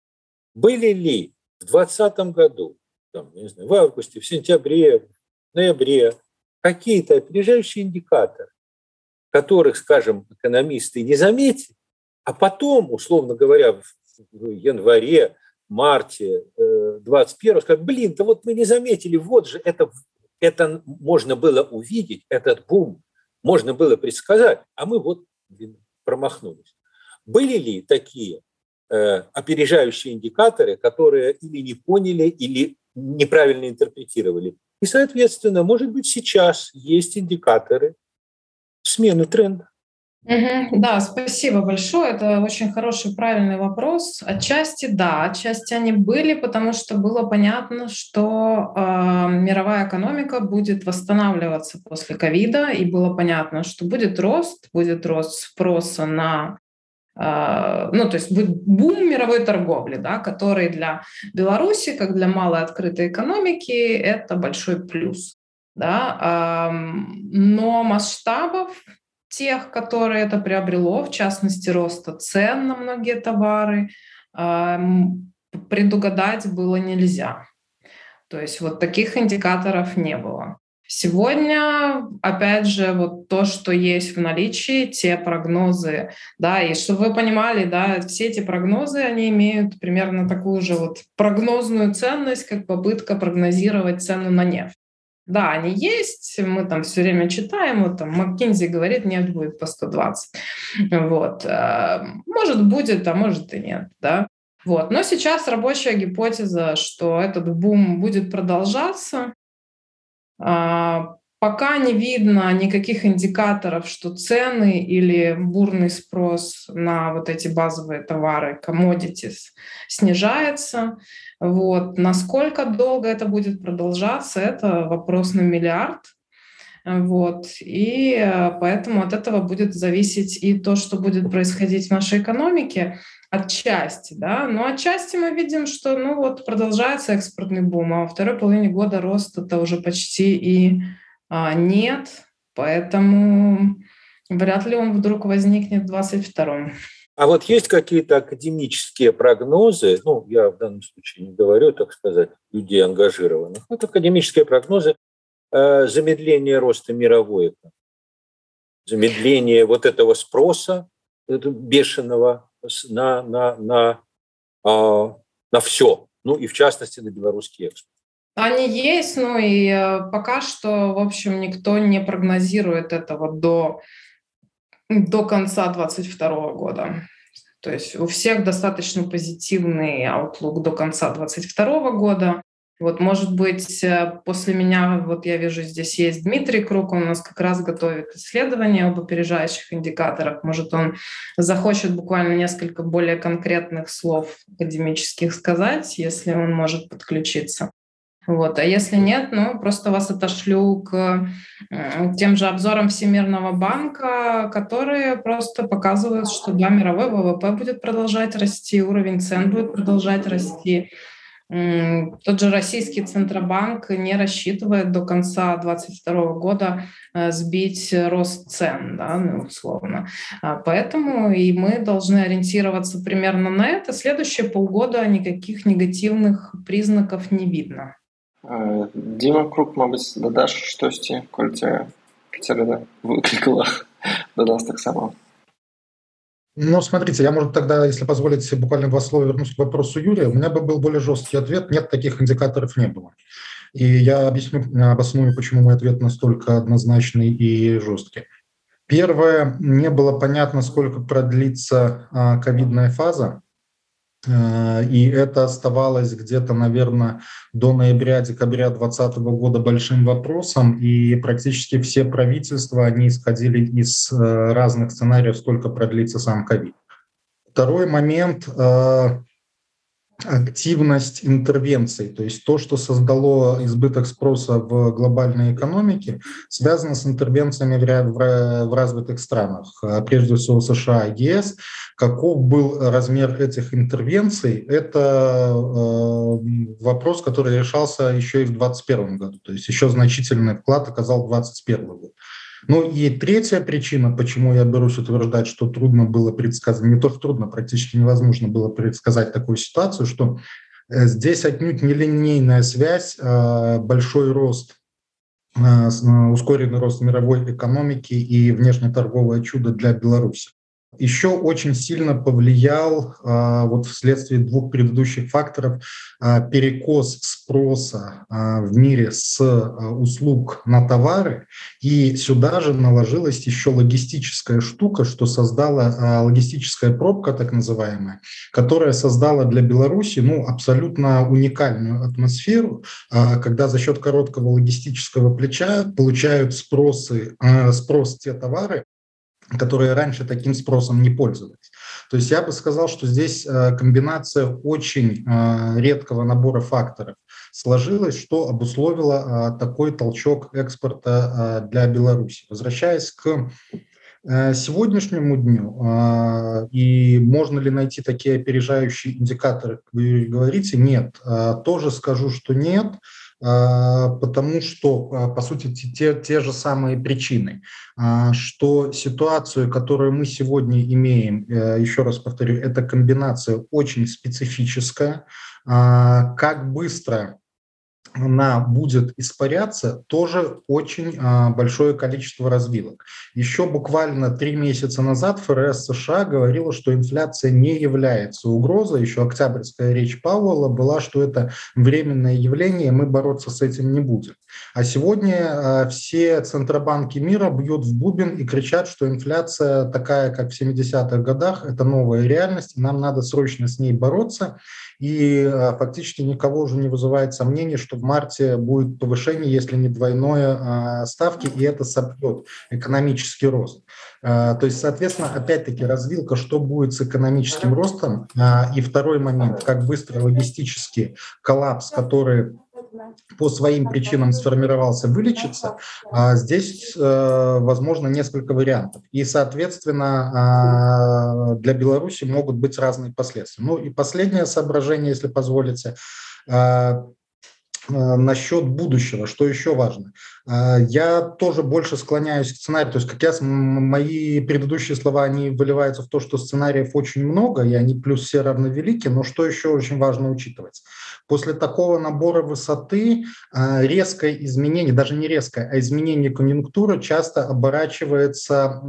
были ли в 2020 году там, не знаю, в августе, в сентябре, в ноябре какие-то опережающие индикаторы, которых, скажем, экономисты не заметили, а потом, условно говоря, в январе, марте 21 скажут, блин, да вот мы не заметили, вот же это, это можно было увидеть, этот бум можно было предсказать, а мы вот промахнулись. Были ли такие э, опережающие индикаторы, которые или не поняли, или неправильно интерпретировали. И, соответственно, может быть, сейчас есть индикаторы смены тренда. Угу, да, спасибо большое. Это очень хороший, правильный вопрос. Отчасти да, отчасти они были, потому что было понятно, что э, мировая экономика будет восстанавливаться после ковида, и было понятно, что будет рост, будет рост спроса на ну, то есть бум мировой торговли, да, который для Беларуси, как для малой открытой экономики, это большой плюс. Да. Но масштабов тех, которые это приобрело, в частности, роста цен на многие товары, предугадать было нельзя. То есть вот таких индикаторов не было. Сегодня, опять же, вот то, что есть в наличии, те прогнозы, да, и чтобы вы понимали, да, все эти прогнозы, они имеют примерно такую же вот прогнозную ценность, как попытка прогнозировать цену на нефть. Да, они есть, мы там все время читаем, вот там МакКинзи говорит, нефть будет по 120. Вот. Э, может, будет, а может и нет, да. Вот. Но сейчас рабочая гипотеза, что этот бум будет продолжаться, пока не видно никаких индикаторов, что цены или бурный спрос на вот эти базовые товары, commodities, снижается. Вот. Насколько долго это будет продолжаться, это вопрос на миллиард. Вот. И э, поэтому от этого будет зависеть и то, что будет происходить в нашей экономике отчасти, да, но отчасти мы видим, что, ну вот, продолжается экспортный бум, а во второй половине года роста-то уже почти и а, нет, поэтому вряд ли он вдруг возникнет в 2022 А вот есть какие-то академические прогнозы, ну, я в данном случае не говорю, так сказать, людей ангажированных, это академические прогнозы э, замедления роста мировой экономики, замедление вот этого спроса бешеного на, на, на, а, на все, ну и в частности на белорусский экспорт. Они есть, ну и э, пока что, в общем, никто не прогнозирует этого до до конца 2022 года. То есть у всех достаточно позитивный outlook до конца 2022 года. Вот, может быть, э, после меня, вот я вижу, здесь есть Дмитрий Круг, он у нас как раз готовит исследование об опережающих индикаторах. Может, он захочет буквально несколько более конкретных слов академических сказать, если он может подключиться. Вот. А если нет, ну, просто вас отошлю к тем же обзорам Всемирного банка, которые просто показывают, что да, мировой ВВП будет продолжать расти, уровень цен будет продолжать расти. Тот же российский Центробанк не рассчитывает до конца 2022 года э, сбить рост цен, да, ну, условно. А поэтому и мы должны ориентироваться примерно на это. Следующие полгода никаких негативных признаков не видно. Дима Крук, мабуть, додаш штосьці, кольце цярэда выклікала [laughs] до нас таксама. Ну, смотрите, я, может, тогда, если позволите, буквально два слова вернусь к вопросу Юрия. У меня бы был более жесткий ответ. Нет, таких индикаторов не было. И я объясню, обосную, почему мой ответ настолько однозначный и жесткий. Первое, не было понятно, сколько продлится а, ковидная фаза. Э, и это оставалось где-то, наверное, до ноября-декабря 2020 года большим вопросом, и практически все правительства, они исходили из э, разных сценариев, сколько продлится сам ковид. Второй момент э, активность интервенций, то есть то, что создало избыток спроса в глобальной экономике, связано с интервенциями в, развитых странах, а прежде всего США и ЕС. Каков был размер этих интервенций, это э, вопрос, который решался еще и в 2021 году, то есть еще значительный вклад оказал 2021 год. Ну и третья причина, почему я берусь утверждать, что трудно было предсказать, не то что трудно, практически невозможно было предсказать такую ситуацию, что э, здесь отнюдь не линейная связь, а большой рост а, ускоренный рост мировой экономики и внешнеторговое чудо для Беларуси еще очень сильно повлиял а, вот вследствие двух предыдущих факторов а, перекос спроса а, в мире с услуг на товары. И сюда же наложилась еще логистическая штука, что создала логистическая пробка, так называемая, которая создала для Беларуси ну, абсолютно уникальную атмосферу, когда за счет короткого логистического плеча получают спросы, спрос те товары, которые раньше таким спросом не пользовались. То есть я бы сказал, что здесь э, комбинация очень э, редкого набора факторов сложилась, что обусловило э, такой толчок экспорта для Беларуси. Возвращаясь к сегодняшнему дню, и можно ли найти такие опережающие индикаторы, вы говорите, нет. Тоже скажу, что нет. А, потому что, а, по сути, те, те же самые причины, а, что ситуацию, которую мы сегодня имеем, э, еще раз повторю, это комбинация очень специфическая, как быстро она будет испаряться, тоже очень а, большое количество развилок. Еще буквально три месяца назад ФРС США говорила, что инфляция не является угрозой. Еще октябрьская речь Пауэлла была, что это временное явление, мы бороться с этим не будем. А сегодня а, все центробанки мира бьют в бубен и кричат, что инфляция такая, как в 70-х годах, это новая реальность, нам надо срочно с ней бороться. И а, фактически никого уже не вызывает сомнений, что в марте будет повышение, если не двойное а, ставки, и это собьет экономический рост. То есть, соответственно, опять-таки развилка, что будет с экономическим ростом. И второй момент, как быстро логистический коллапс, который по своим причинам сформировался, вылечиться, а здесь э, возможно несколько вариантов. И, соответственно, а, для Беларуси могут быть разные последствия. Ну и последнее соображение, если позволите, а, насчет будущего, что еще важно. Я тоже больше склоняюсь к сценарию. То есть, как я, мои предыдущие слова, они выливаются в то, что сценариев очень много, и они плюс все равновелики, но что еще очень важно учитывать? После такого набора высоты резкое изменение, даже не резкое, а изменение конъюнктуры часто оборачивается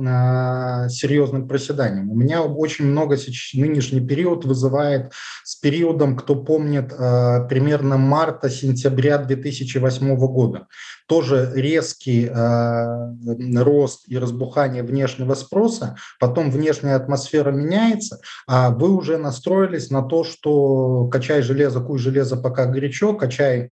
серьезным проседанием. У меня очень много сейчас, нынешний период вызывает с периодом, кто помнит, примерно марта-сентября 2008 года. Тоже резкий э, рост и разбухание внешнего спроса, потом внешняя атмосфера меняется, а вы уже настроились на то, что качай железо, куй железо пока горячо, качай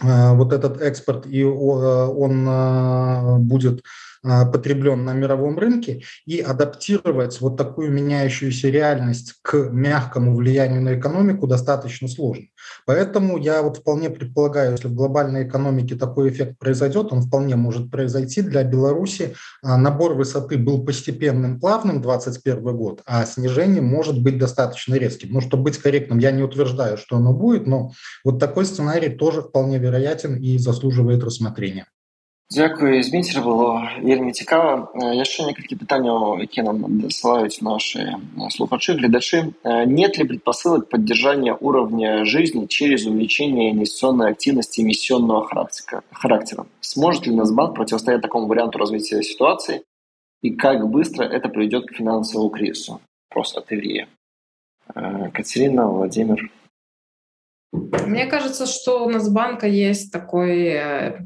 э, вот этот экспорт, и он э, будет потреблен на мировом рынке и адаптировать вот такую меняющуюся реальность к мягкому влиянию на экономику достаточно сложно. Поэтому я вот вполне предполагаю, если в глобальной экономике такой эффект произойдет, он вполне может произойти. Для Беларуси а, набор высоты был постепенным, плавным 2021 год, а снижение может быть достаточно резким. Ну, чтобы быть корректным, я не утверждаю, что оно будет, но вот такой сценарий тоже вполне вероятен и заслуживает рассмотрения. Дзякую зміцер было вельмі цікава яшчэ некалькі пытанняў які нам дасылаюць наши слухачы гледачы нет ли предпосылок поддержания уровня жизни через увеличение инвестиционной активности эмиссионного характера характера сможет ли Нацбанк противостоять такому варианту развития ситуации и как быстро это приведет к финансовому кризису просто от Ильи Катерина Владимир Мне кажется, что у нас банка есть такой э,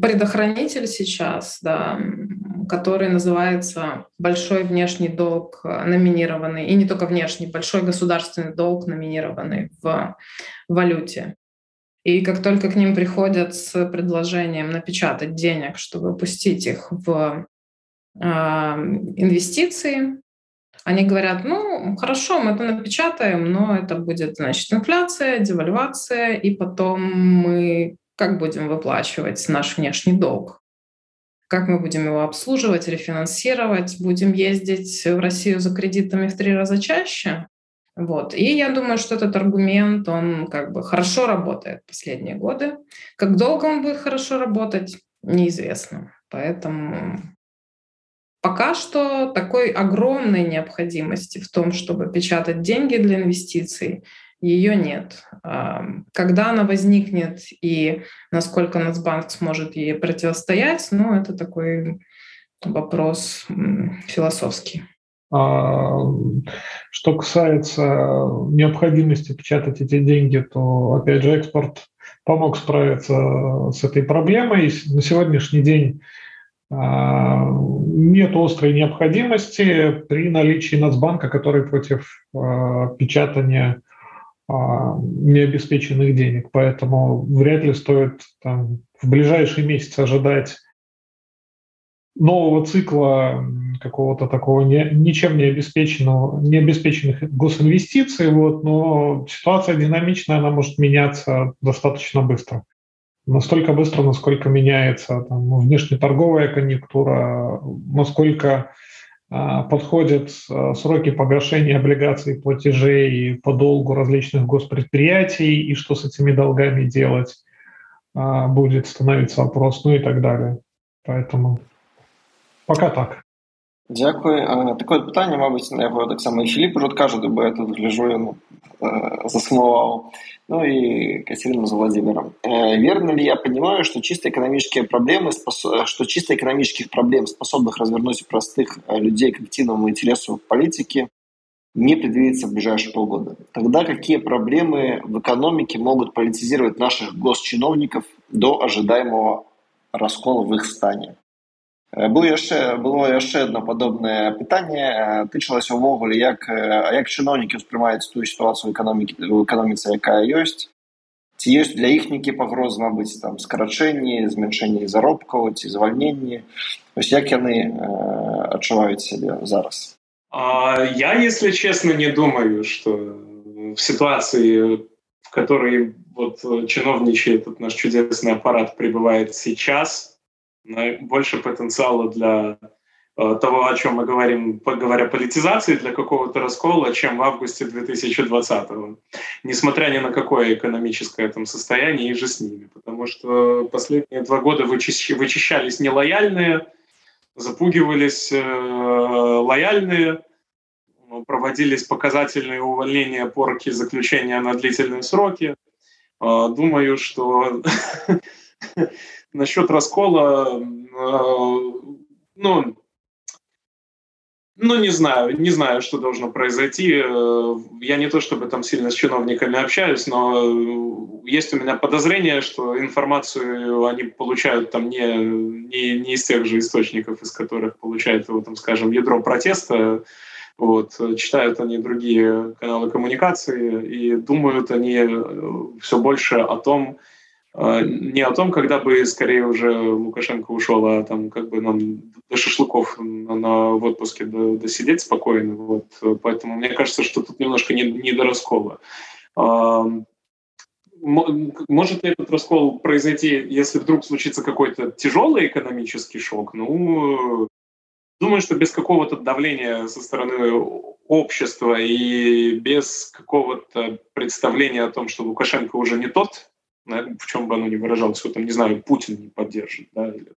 предохранитель сейчас, да, который называется большой внешний долг э, номинированный, и не только внешний, большой государственный долг номинированный в валюте. И как только к ним приходят с предложением напечатать денег, чтобы пустить их в э, инвестиции, они говорят, ну, хорошо, мы это напечатаем, но это будет, значит, инфляция, девальвация, и потом мы как будем выплачивать наш внешний долг? Как мы будем его обслуживать, рефинансировать? Будем ездить в Россию за кредитами в три раза чаще? Вот. И я думаю, что этот аргумент, он как бы хорошо работает последние годы. Как долго он будет хорошо работать, неизвестно. Поэтому Пока что такой огромной необходимости в том, чтобы печатать деньги для инвестиций, ее нет. Когда она возникнет и насколько Нацбанк сможет ей противостоять, ну, это такой вопрос философский. А, что касается необходимости печатать эти деньги, то, опять же, экспорт помог справиться с этой проблемой. На сегодняшний день нет острой необходимости при наличии Нацбанка, который против а, печатания а, необеспеченных денег. Поэтому вряд ли стоит там, в ближайшие месяцы ожидать нового цикла какого-то такого не, ничем не обеспеченного, не обеспеченных госинвестиций, вот, но ситуация динамичная, она может меняться достаточно быстро настолько быстро, насколько меняется там, внешнеторговая конъюнктура, насколько а, подходят а, сроки погашения облигаций, платежей по долгу различных госпредприятий, и что с этими долгами делать а, будет становиться вопрос, ну и так далее. Поэтому пока так. Дякую. Такое питання, мабуть, на його так само і Філіп уже каже, бо я тут гляжу, ну, засмывал. Ну и Катерина за Владимиром. Верно ли я понимаю, что чисто экономические проблемы, что чисто экономических проблем, способных развернуть простых людей к активному интересу в политике, не предвидится в ближайшие полгода. Тогда какие проблемы в экономике могут политизировать наших госчиновников до ожидаемого раскола в их стане? Было яшчэ было яшчэ одно падобнае пытанне тычылася ўвогуле як як чыноўнікі ўспрымаюць тую сітуацыю эканомікі у эканоміцы якая ёсць ці ёсць для іх нейкі пагрозы мабыць там скарачэнні змяншэнні заробкаў ці звальненні ось як яны адчуваюць сябе зараз? А, я если честно не думаю что в ситуации в которой вот чиновничает этот наш чудесный аппарат пребывает сейчас больше потенциала для Э, того, о чем мы говорим, говоря политизации для какого-то раскола, чем в августе 2020 -го. Несмотря ни на какое экономическое там состояние и же с ними. Потому что последние два года вычищались нелояльные, запугивались э, лояльные, проводились показательные увольнения, порки, заключения на длительные сроки. Э, думаю, что [laughs] насчет раскола, э, ну, ну, не знаю, не знаю, что должно произойти. Э, я не то чтобы там сильно с чиновниками общаюсь, но э, есть у меня подозрение, что информацию они получают там не, не, не из тех же источников, из которых получают его, там, скажем, ядро протеста. Вот. Читают они другие каналы коммуникации и думают они все больше о том, не о том, когда бы скорее уже Лукашенко ушел, а там как бы нам до шашлыков на, на в отпуске досидеть спокойно. Вот. Поэтому мне кажется, что тут немножко не, не до раскола. А, может ли этот раскол произойти, если вдруг случится какой-то тяжелый экономический шок? Ну, думаю, что без какого-то давления со стороны общества и без какого-то представления о том, что Лукашенко уже не тот, в чем бы оно ни выражалось, что там, не знаю, Путин не поддержит, да, или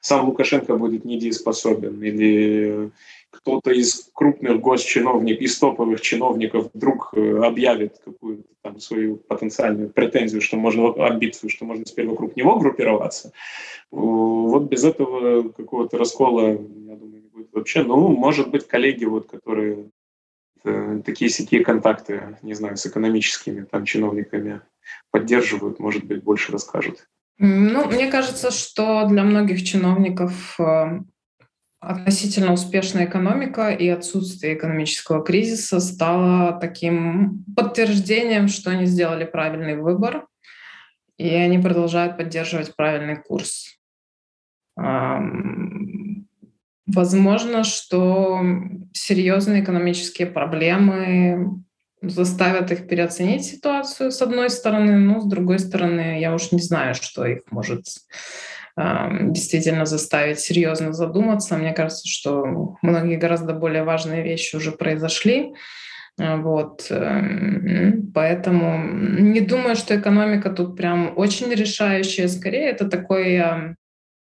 сам Лукашенко будет недееспособен, или кто-то из крупных госчиновников, из топовых чиновников вдруг э, объявит какую-то там свою потенциальную претензию, что можно, амбицию, что можно теперь вокруг него группироваться. Вот без этого какого-то раскола, я думаю, не будет вообще. Ну, может быть, коллеги, вот, которые э, такие сякие контакты, не знаю, с экономическими там чиновниками поддерживают, может быть, больше расскажут. Ну, мне кажется, что для многих чиновников э, относительно успешная экономика и отсутствие экономического кризиса стало таким подтверждением, что они сделали правильный выбор, и они продолжают поддерживать правильный курс. Возможно, что серьезные экономические проблемы заставят их переоценить ситуацию, с одной стороны, но с другой стороны, я уж не знаю, что их может действительно заставить серьезно задуматься. Мне кажется, что многие гораздо более важные вещи уже произошли. Вот. Эм, поэтому не думаю, что экономика тут прям очень решающая. Скорее, это такой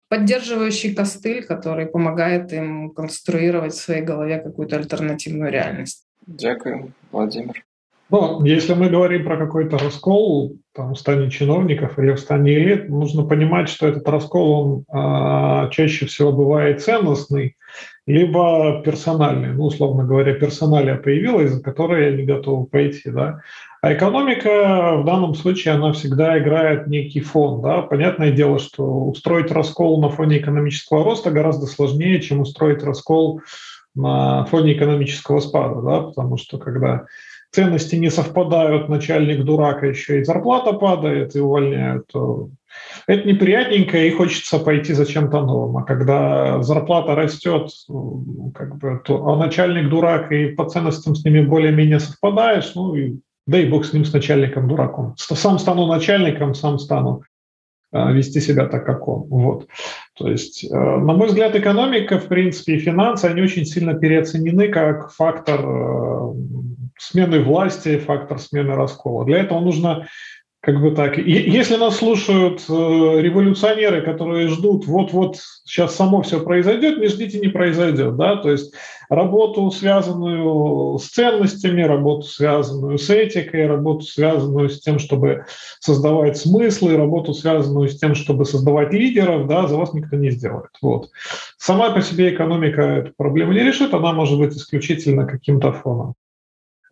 поддерживающий костыль, который помогает им конструировать в своей голове какую-то альтернативную реальность. Дякую, Владимир. Ну, если мы говорим про какой-то раскол там, в стане чиновников или в стане элит, нужно понимать, что этот раскол, он а, чаще всего бывает ценностный, либо персональный. Ну, условно говоря, персоналия появилась, за которой они готовы пойти. Да? А экономика в данном случае, она всегда играет некий фон. Да? Понятное дело, что устроить раскол на фоне экономического роста гораздо сложнее, чем устроить раскол на фоне экономического спада, да, потому что когда ценности не совпадают, начальник дурак, еще и зарплата падает и увольняют, то это неприятненько и хочется пойти за чем-то новым. А когда зарплата растет, как бы, то, а начальник дурак и по ценностям с ними более-менее совпадаешь, ну и да и бог с ним, с начальником дураком. Сам стану начальником, сам стану вести себя так, как он. Вот. То есть, э, на мой взгляд, экономика, в принципе, и финансы, они очень сильно переоценены как фактор э, смены власти, фактор смены раскола. Для этого нужно как бы так. И если нас слушают э, революционеры, которые ждут, вот-вот сейчас само все произойдет, не ждите, не произойдет. Да? То есть работу, связанную с ценностями, работу, связанную с этикой, работу, связанную с тем, чтобы создавать смыслы, работу, связанную с тем, чтобы создавать лидеров, да, за вас никто не сделает. Вот. Сама по себе экономика эту проблему не решит, она может быть исключительно каким-то фоном.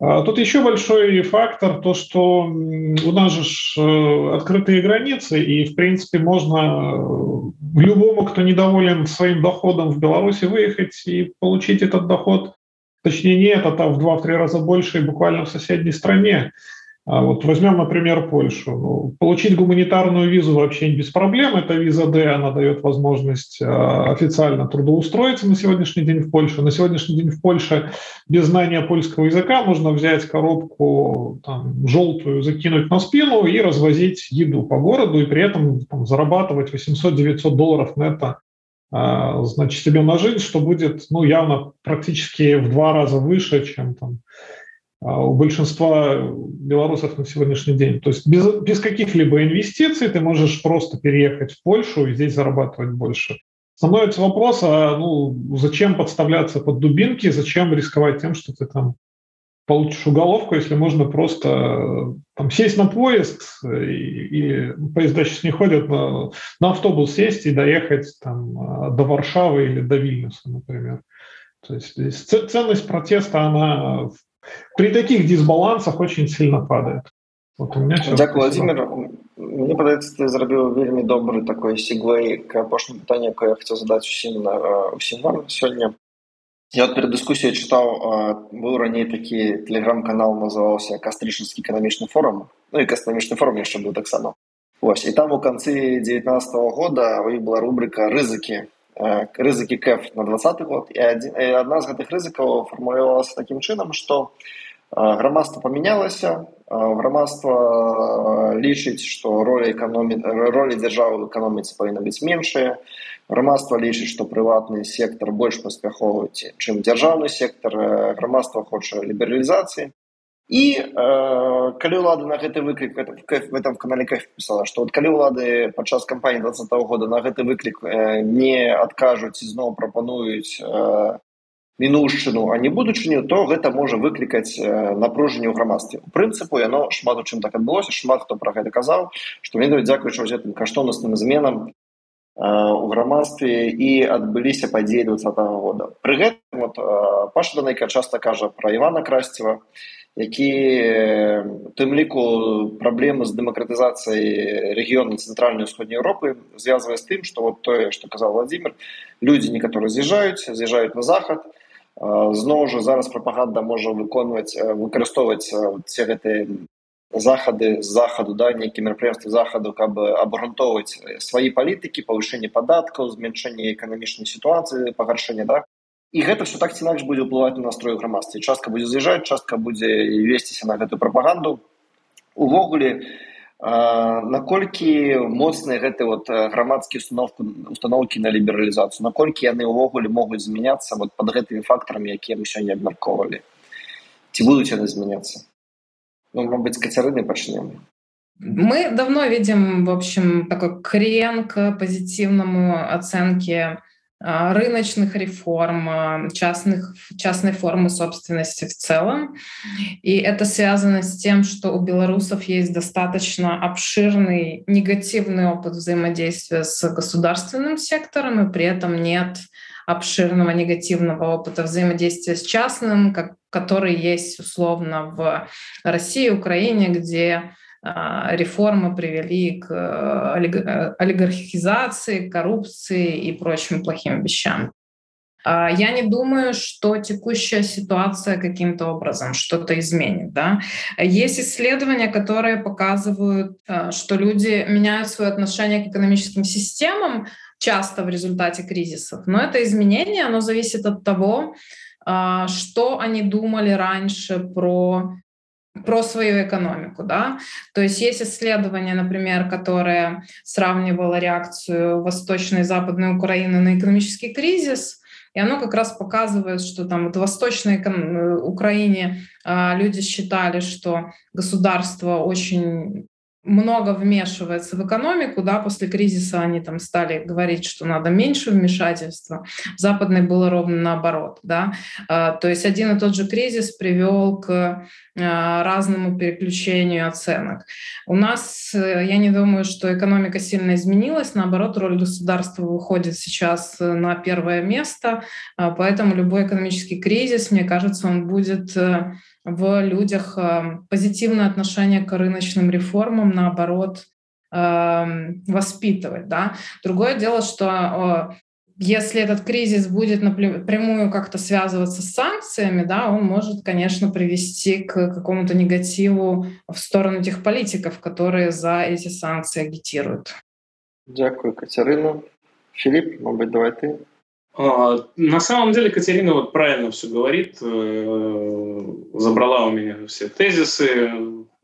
А тут еще большой фактор, то, что у нас же э, открытые границы, и, в принципе, можно э, любому, кто недоволен своим доходом в Беларуси, выехать и получить этот доход, точнее не этот, а в 2-3 раза больше буквально в соседней стране. А вот возьмем, например, Польшу. Ну, получить гуманитарную визу вообще без проблем. Это виза D, она дает возможность э, официально трудоустроиться на сегодняшний день в Польше. На сегодняшний день в Польше без знания польского языка можно взять коробку там, желтую, закинуть на спину и развозить еду по городу, и при этом там, зарабатывать 800-900 долларов нетто а, значит, себе на жизнь, что будет, ну, явно практически в два раза выше, чем там а, у большинства белорусов на сегодняшний день. То есть без, без каких-либо инвестиций ты можешь просто переехать в Польшу и здесь зарабатывать больше. Становится вопрос, а ну, зачем подставляться под дубинки, зачем рисковать тем, что ты там получишь уголовку, если можно просто там, сесть на поезд, или поезда сейчас не ходят, на, на автобус сесть и доехать там, до Варшавы или до Вильнюса, например. То есть ценность протеста, она при таких дисбалансах очень сильно падает. Вот у меня Дякую, Владимир. Мне падаецца ты зрабіў вельмі добры такой сегвей к апошняму пытанню якое я хотел задаць усім на усім вам сёння я вот перед дыскусіяй чытаў быў раней такі телеграм-канал называўся кастрычніцкі эканамічны форум ну і кастамічны форум яшчэ быў таксама Вось і там у канцы 19 -го года у іх была рубрика рызыкі рызыкі кэф на двадцаты год і адна з гэтых рызыкаў фармулявалася такім чынам што грамадства памянялася грамадства лічыць што роля эканомі роля дзяржавы ў эканоміцы павінна быць меншая грамадства лічыць што прыватны сектар больш паспяховы чым дзяржаўны сектар грамадства хоча лібералізацыі і э, калі ўлады на гэты выклік в этом канале кэф пісала што калі ўлады падчас кампаніі два -го года на гэты выклік э, не адкажуць зноў прапануюць э, мінушчыну а не будучыню то гэта можа выклікаць напружанне ў грамадстве. У прынцыпу яно шмат у чым так адбылося шмат хто про гэта казаў што мне дзякуючы гэтым каштоўнасным зменам у грамадстве і адбыліся падзеі два -го года. Пры гэтым вот, паша данайка часта кажа пра івана красціва які тым ліку праблемы з дэмакратызацыяй рэгіёна цэнтральнай усходняй Еўропы звязвае з тым што вот тое што казаў владимир людзі некаторы з'язджаюць з'язджаюць на захад зноў жа зараз прапаганда можа выконваць выкарыстоўваць все гэтыя захады з захаду да нейкія мерапрыемствы захаду каб абгрунтоўваць свае палітыкі павышэнне падаткаў змяншэнне эканамічнай сітуацыі пагаршэння да і гэта все так інакш будзе ўплываць на настрой грамадстве частка будзе з'язджаць частка будзе весціся на гэтую прапаганду. Увогуле наколькі моцныя гэты вот грамадскі установку установкі на лібералізацыю наколькі яны ўвогуле могуць змяняцца вот под гэтымі фактарамі якія мы сёння абмяркоўвалі? Ці будуць яны змяняцца? Ну мабыць кацярыны пачнем мы давно видим в общем такой крен к позитивному оценке А, рыночных реформ, а, частных, частной формы собственности в целом. И это связано с тем, что у белорусов есть достаточно обширный негативный опыт взаимодействия с государственным сектором, и при этом нет обширного негативного опыта взаимодействия с частным, как, который есть условно в России, Украине, где а, реформы привели к э, э, олигархизации, коррупции и прочим плохим вещам. А, я не думаю, что текущая ситуация каким-то образом что-то изменит. Да? Есть исследования, которые показывают, э, что люди меняют свое отношение к экономическим системам часто в результате кризисов. Но это изменение, оно зависит от того, а, что они думали раньше про про свою экономику, да. То есть есть исследование, например, которое сравнивало реакцию Восточной и Западной Украины на экономический кризис, и оно как раз показывает, что там вот в Восточной э, Украине э, люди считали, что государство очень много вмешивается в экономику, да, после кризиса они там стали говорить, что надо меньше вмешательства. В было ровно наоборот, да. А, то есть один и тот же кризис привел к а, разному переключению оценок. У нас, э, я не думаю, что экономика сильно изменилась, наоборот, роль государства выходит сейчас э, на первое место, а, поэтому любой экономический кризис, мне кажется, он будет э, в людях эм, позитивное отношение к рыночным реформам, наоборот, эм, воспитывать. Да? Другое дело, что если этот кризис будет напрямую как-то связываться с санкциями, да, он может, конечно, привести к какому-то негативу в сторону тех политиков, которые за эти санкции агитируют. Дякую, Катерина. Филипп, может быть, давай ты. А, на самом деле Катерина вот правильно все говорит, э, забрала у меня все тезисы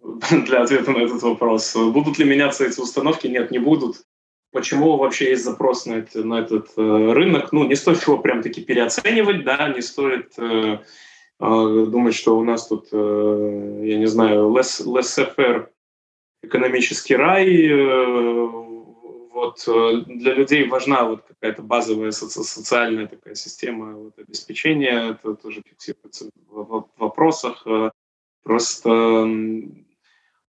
[laughs] для ответа на этот вопрос. Будут ли меняться эти установки? Нет, не будут. почему вообще есть запрос на, это, на этот э, рынок. Ну, не стоит его прям таки переоценивать, да, не стоит э, э, думать, что у нас тут, я не знаю, laissez-faire экономический рай. Вот э, для людей важна вот какая-то базовая соци- социальная такая система вот, обеспечения. Это тоже фиксируется в, в вопросах. Э, просто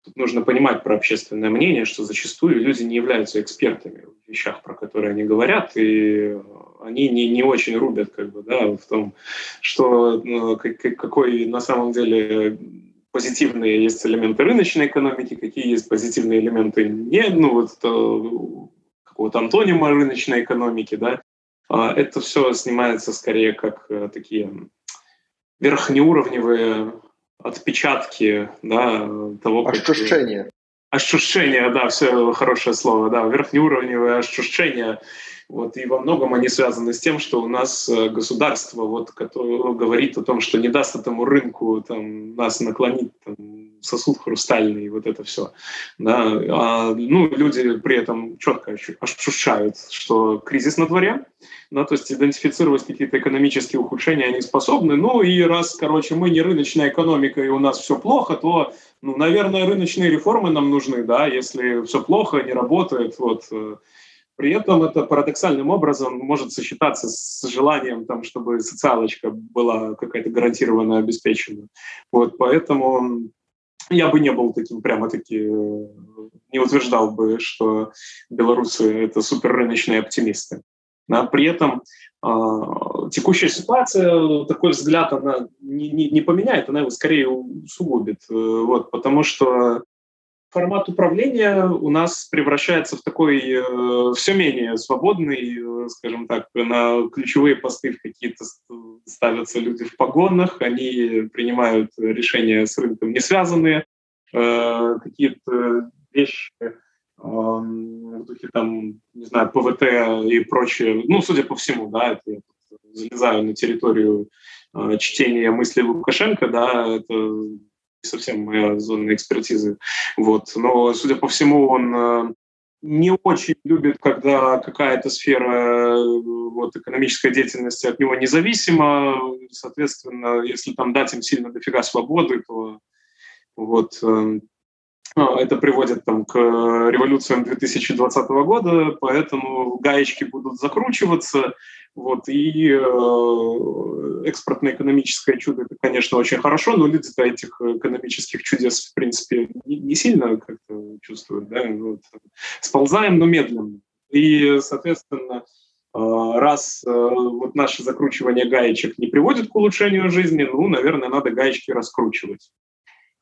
Тут нужно понимать про общественное мнение, что зачастую люди не являются экспертами в вещах, про которые они говорят, и они не, не очень рубят как бы, да, в том, что ну, какой на самом деле позитивные есть элементы рыночной экономики, какие есть позитивные элементы не, ну вот какого-то антонима рыночной экономики, да, а это все снимается скорее как э, такие верхнеуровневые отпечатки да, того, как... Ощущение. Ощущение, да, все хорошее слово, да, верхнеуровневое ощущение. Вот, и во многом они связаны с тем, что у нас э, государство вот, которое говорит о том, что не даст этому рынку там, нас наклонить там, сосуд хрустальный, вот это все. Да? А, ну, люди при этом четко ощущают, что кризис на дворе, да, то есть идентифицировать какие-то экономические ухудшения они способны. Ну и раз, короче, мы не рыночная экономика и у нас все плохо, то, ну, наверное, рыночные реформы нам нужны, да, если все плохо, не работает, вот, э, при этом это парадоксальным образом может сочетаться с желанием, там, чтобы социалочка была какая-то гарантированно обеспечена. Вот, поэтому я бы не был таким прямо-таки, э, не утверждал бы, что белорусы — это суперрыночные оптимисты. Да, при этом э, текущая ситуация, такой взгляд, она не, не, не поменяет, она его скорее усугубит. Э, вот, потому что формат управления у нас превращается в такой э, все менее свободный, э, скажем так, на ключевые посты какие-то ставятся люди в погонах, они принимают решения с рынком не связанные, э, какие-то вещи в духе там, не знаю, ПВТ и прочее, ну, судя по всему, да, это я залезаю на территорию э, чтения мыслей Лукашенко, да, это совсем моя зона экспертизы. Вот. Но, судя по всему, он э, не очень любит, когда какая-то сфера э, вот, экономической деятельности от него независима. Соответственно, если там дать им сильно дофига свободы, то вот, э, ну, это приводит там, к революциям 2020 года, поэтому гаечки будут закручиваться, вот, и э, экспортно-экономическое чудо, это, конечно, очень хорошо, но люди-то этих экономических чудес, в принципе, не, не сильно как-то чувствуют, да, вот. сползаем, но медленно. И, соответственно, э, раз э, вот наше закручивание гаечек не приводит к улучшению жизни, ну, наверное, надо гаечки раскручивать.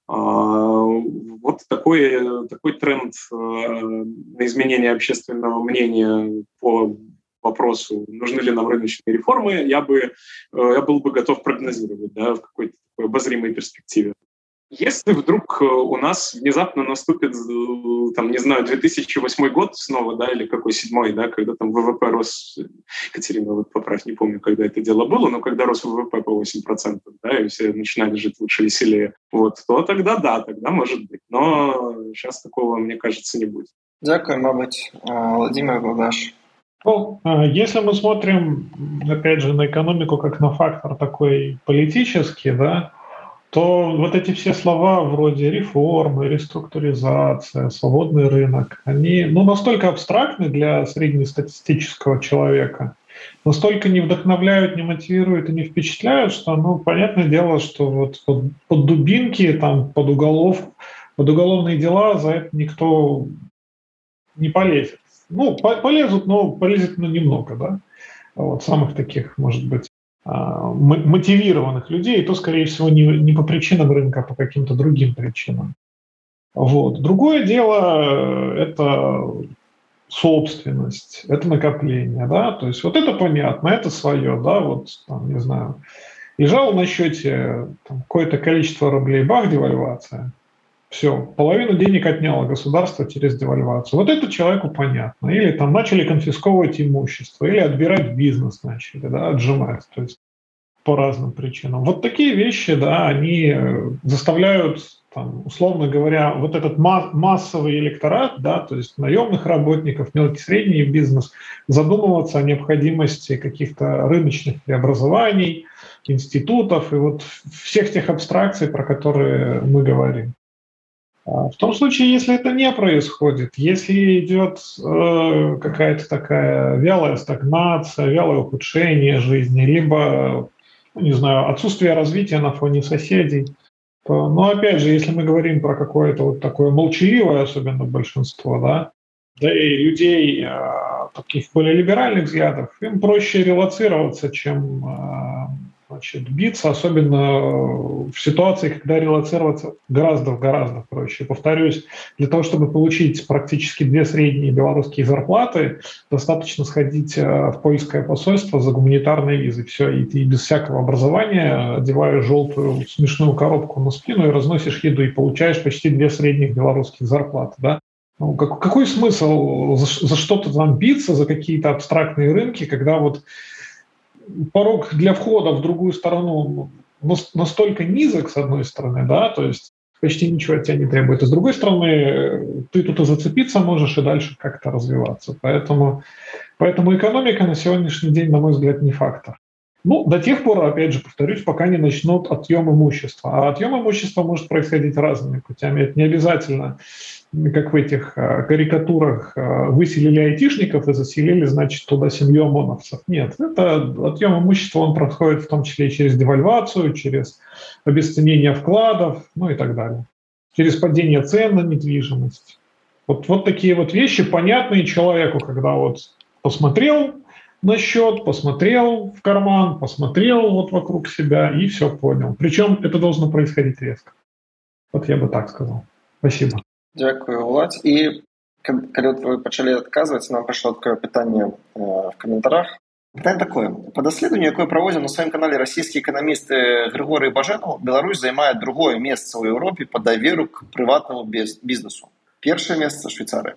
А, вот такой, такой тренд э, на изменение общественного мнения по вопросу, нужны ли нам рыночные реформы, я, бы, э, я был бы готов прогнозировать да, в какой-то обозримой перспективе. Если вдруг э, у нас внезапно наступит, там, не знаю, 2008 год снова, да, или какой седьмой, да, когда там ВВП рос, Катерина, вот поправь, не помню, когда это дело было, но когда рос ВВП по 8%, да, и все начинали жить лучше, веселее, вот, то тогда да, тогда может быть. Но сейчас такого, мне кажется, не будет. Дякую, мабуть. Владимир Богдаш. Ну, если мы смотрим, опять же, на экономику как на фактор такой политический, да, то вот эти все слова вроде реформы, реструктуризация, свободный рынок, они ну, настолько абстрактны для среднестатистического человека, настолько не вдохновляют, не мотивируют и не впечатляют, что, ну, понятное дело, что вот под, под дубинки, там, под уголов, под уголовные дела за это никто не полезет. Ну, полезут, но полезет ну, немного, да. Вот, самых таких, может быть, мотивированных людей, то, скорее всего, не, не по причинам рынка, а по каким-то другим причинам. Вот. Другое дело – это собственность, это накопление, да, то есть вот это понятно, это свое, да, вот, там, не знаю, лежало на счете какое-то количество рублей, бах, девальвация, все, половину денег отняло государство через девальвацию. Вот это человеку понятно. Или там начали конфисковывать имущество, или отбирать бизнес начали, да, отжимать. То есть по разным причинам. Вот такие вещи, да, они заставляют там, условно говоря, вот этот массовый электорат, да, то есть наемных работников, мелкий средний бизнес, задумываться о необходимости каких-то рыночных преобразований, институтов и вот всех тех абстракций, про которые мы говорим. А в том случае, если это не происходит, если идет э, какая-то такая вялая стагнация, вялое ухудшение жизни, либо, ну, не знаю, отсутствие развития на фоне соседей, то, но опять же, если мы говорим про какое-то вот такое молчаливое, особенно большинство, да, да и людей э, таких более либеральных взглядов, им проще релацироваться, чем э, значит, биться, особенно в ситуации, когда релацироваться гораздо-гораздо проще. Повторюсь, для того, чтобы получить практически две средние белорусские зарплаты, достаточно сходить э, в польское посольство за гуманитарной визой. Все, и ты без всякого образования одеваешь желтую смешную коробку на спину и разносишь еду, и получаешь почти две средних белорусских зарплаты. Да? Ну, как, какой смысл за, за что-то там биться, за какие-то абстрактные рынки, когда вот порог для входа в другую сторону настолько низок, с одной стороны, да, то есть почти ничего от тебя не требует. И с другой стороны, ты тут и зацепиться можешь и дальше как-то развиваться. Поэтому, поэтому экономика на сегодняшний день, на мой взгляд, не фактор. Ну, до тех пор, опять же, повторюсь, пока не начнут отъем имущества. А отъем имущества может происходить разными путями. Это не обязательно как в этих а, карикатурах, а, выселили айтишников и заселили, значит, туда семью ОМОНовцев. Нет, это отъем имущества, он происходит в том числе и через девальвацию, через обесценение вкладов, ну и так далее. Через падение цен на недвижимость. Вот, вот такие вот вещи, понятные человеку, когда вот посмотрел на счет, посмотрел в карман, посмотрел вот вокруг себя и все понял. Причем это должно происходить резко. Вот я бы так сказал. Спасибо. Дякую, Уладзь. І калі вы пачалі адказваць, нам прыйшло такое пытанне э, в каментарах. Пытанне такое. Па даследаванню, якое праводзіў на сваім канале расійскі эканаміст Григорый Бажэнаў, Беларусь займае другое месца ў Еўропе па даверу к прыватнаму бізнесу. Першае месца Швейцарыя.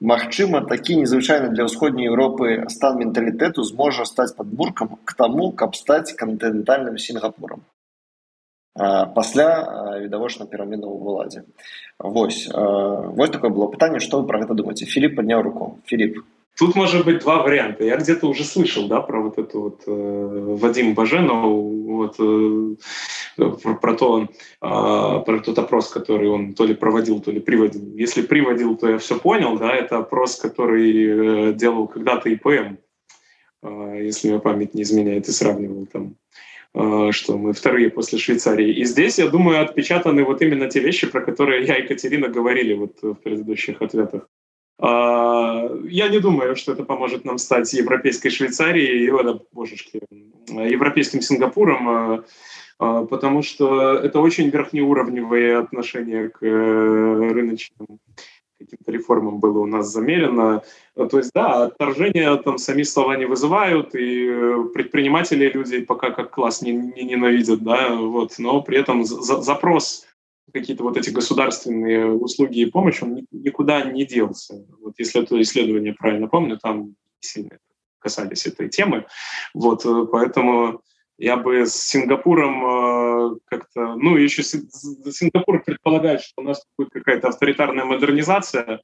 Магчыма, такі незвычайны для ўсходняй Еўропы стан менталітэту зможа стаць падбуркам к таму, каб стаць кантынентальным сінгапурам пасля відавочна перамену ў уладзе. Вось вось такое было пытанне что вы про гэта думаете Филипп поднял руку. Филипп Тут может быть два варианта. Я где-то уже слышал, да, про вот эту вот э, Вадим Баженов, вот э, про, про то, э, про тот опрос, который он то ли проводил, то ли приводил. Если приводил, то я все понял, да, это опрос, который э, делал когда-то ИПМ, э, если мне память не изменяет, и сравнивал там что мы вторые после Швейцарии. И здесь, я думаю, отпечатаны вот именно те вещи, про которые я и Катерина говорили вот в предыдущих ответах. А, я не думаю, что это поможет нам стать европейской Швейцарией, или, божечки, европейским Сингапуром, а, а, потому что это очень верхнеуровневые отношения к э, рыночным каким-то реформам было у нас замерено. Э, то есть, да, отторжение там сами слова не вызывают, и э, предприниматели люди пока как класс не, не ненавидят, да, вот, но при этом за, запрос какие-то вот эти государственные услуги и помощь, он никуда не делся. Вот если это исследование правильно помню, там сильно касались этой темы. Вот, э, поэтому я бы с Сингапуром как-то... Ну, еще Сингапур предполагает, что у нас будет какая-то авторитарная модернизация.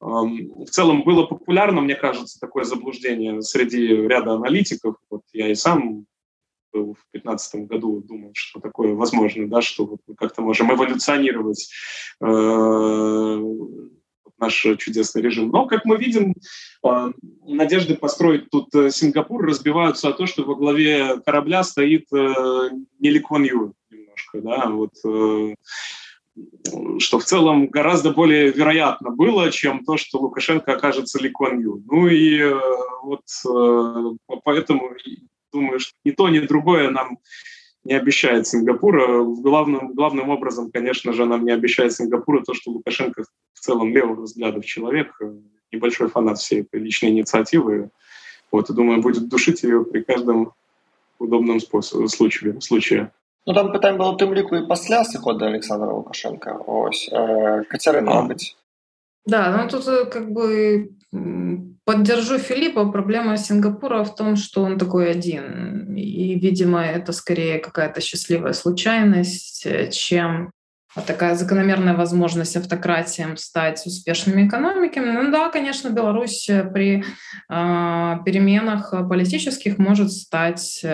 Эм, в целом было популярно, мне кажется, такое заблуждение среди ряда аналитиков. Вот я и сам в 2015 году думал, что такое возможно, да, что мы как-то можем эволюционировать э, наш чудесный режим. Но, как мы видим, а, надежды построить тут э, Сингапур разбиваются о том, что во главе корабля стоит э, не Ли Куан Ю немножко, да, вот э, что в целом гораздо более вероятно было, чем то, что Лукашенко окажется Ли Куан Ю. Ну и вот поэтому думаю, что ни то, ни другое нам не обещает Сингапура. Главным, главным образом, конечно же, нам не обещает Сингапура то, что Лукашенко в целом левых взглядов человек, э, небольшой фанат всей этой личной инициативы. Вот, и думаю, будет душить ее при каждом удобном способе, случае. Ну, там питань было тим ліку і після сиходу Олександра Лукашенка. Ось. Э, Катерина, а. мабуть. Да, ну тут э, как бы поддержу Филиппа. Проблема Сингапура в том, что он такой один. И, видимо, это скорее какая-то счастливая случайность, чем такая закономерная возможность автократиям стать успешными экономиками. Ну да, конечно, Беларусь при э, переменах политических может стать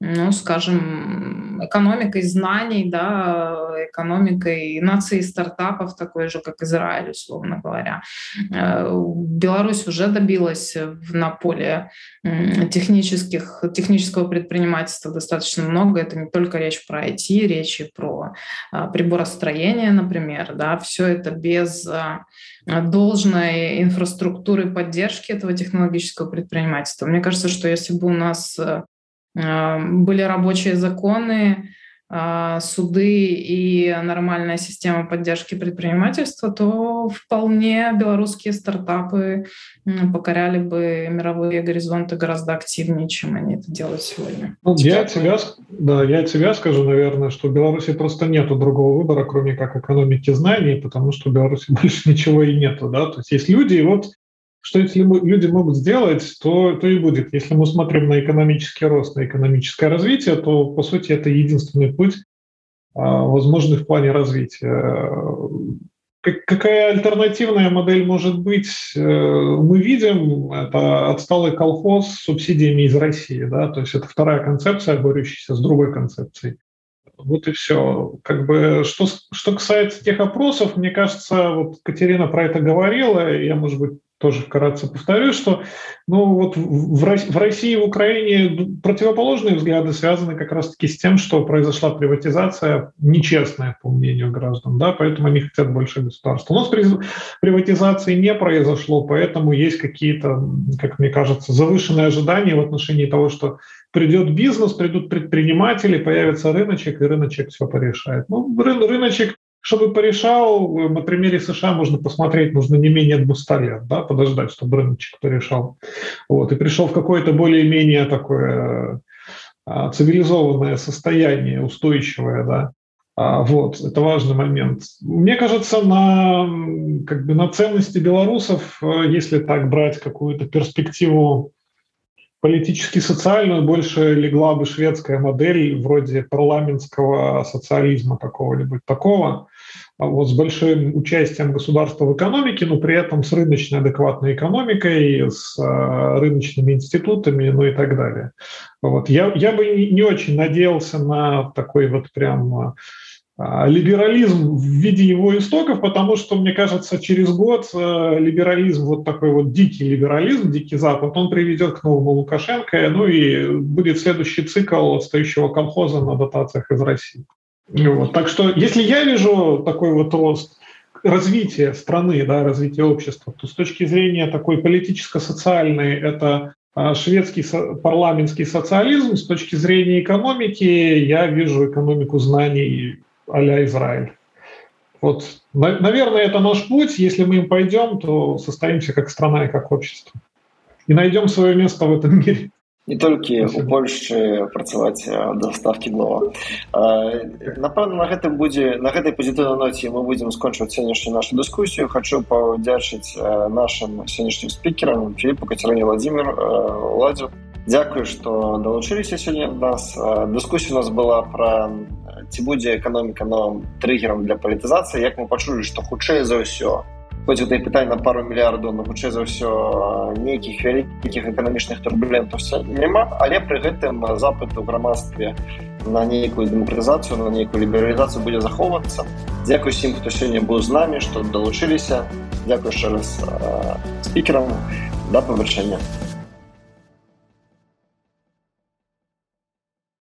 ну, скажем, экономикой знаний, да, экономикой нации стартапов, такой же, как Израиль, условно говоря. Э, Беларусь уже добилась на поле технических, технического предпринимательства достаточно много. Это не только речь про IT, речь и про а, приборостроение, например. Да, все это без а, должной инфраструктуры поддержки этого технологического предпринимательства. Мне кажется, что если бы у нас э, были рабочие законы, а, суды и нормальная система поддержки предпринимательства, то вполне белорусские стартапы покоряли бы мировые горизонты гораздо активнее, чем они это делают сегодня. Ну, я, от себя, да, я от себя скажу, наверное, что в Беларуси просто нет другого выбора, кроме как экономики знаний, потому что в Беларуси [laughs] больше ничего и нету. Да? То есть есть люди, и вот что если люди могут сделать, то, то и будет. Если мы смотрим на экономический рост, на экономическое развитие, то, по сути, это единственный путь, а, возможный в плане развития. Какая альтернативная модель может быть? Э, мы видим, это отсталый колхоз с субсидиями из России. Да? То есть это вторая концепция, борющаяся с другой концепцией. Вот и все. Как бы, что, что касается тех опросов, мне кажется, вот Катерина про это говорила, я, может быть, тоже вкратце повторю, что ну, вот в России и в Украине противоположные взгляды связаны как раз-таки с тем, что произошла приватизация нечестная, по мнению граждан, да, поэтому они хотят больше государства. У нас приватизации не произошло, поэтому есть какие-то, как мне кажется, завышенные ожидания в отношении того, что придет бизнес, придут предприниматели, появится рыночек, и рыночек все порешает. Ну, рыночек чтобы порешал, на примере США можно посмотреть, нужно не менее 200 лет, да, подождать, чтобы рыночек порешал. Вот, и пришел в какое-то более-менее такое а, цивилизованное состояние, устойчивое, да. А, вот, это важный момент. Мне кажется, на, как бы на ценности белорусов, э, если так брать какую-то перспективу политически социальную больше легла бы шведская модель вроде парламентского социализма какого-нибудь такого, а вот с большим участием государства в экономике, но при этом с рыночной адекватной экономикой, с э, рыночными институтами, ну и так далее. Вот. Я, я бы не очень надеялся на такой вот прям а, либерализм в виде его истоков, потому что, мне кажется, через год э, либерализм, вот такой вот дикий либерализм, дикий Запад, он приведет к новому Лукашенко, ну и будет следующий цикл отстающего колхоза на дотациях из России. Вот. Так что, если я вижу такой вот рост развития страны, да, развития общества, то с точки зрения такой политическо-социальной это а, шведский парламентский социализм, с точки зрения экономики я вижу экономику знаний а Израиль. Вот, наверное, это наш путь. Если мы им пойдем, то состоимся как страна и как общество. И найдем свое место в этом мире. Не толькі у Польшчы працаваць даставкі глава напэўна на гэтым будзе на гэтай пазітыўнай ноце мы будзем скончваць сённяшнюю нашу дыскусію хочу паўдзячыць нашим сённяшнім спікерам філіпу кацярыне владимир ладзю Дзякую што далучыліся сёння нас дыскусія у нас была пра ці будзе эканоміка новым трыггером для палітызацыі як мы пачулі што хутчэй за ўсё хоць гэта пытанне на пару мільярдаў на хутчэй за ўсё нейкіх вялікіх эканамічных турбулентаў няма але пры гэтым запыт у грамадстве на нейкую дэмакратызацыю на нейкую лібералізацыю будзе захоўвацца. Дзякуй усім хто сёння быў з намі што далучыліся. Дзякую яшчэ раз спікерам. Да павышэння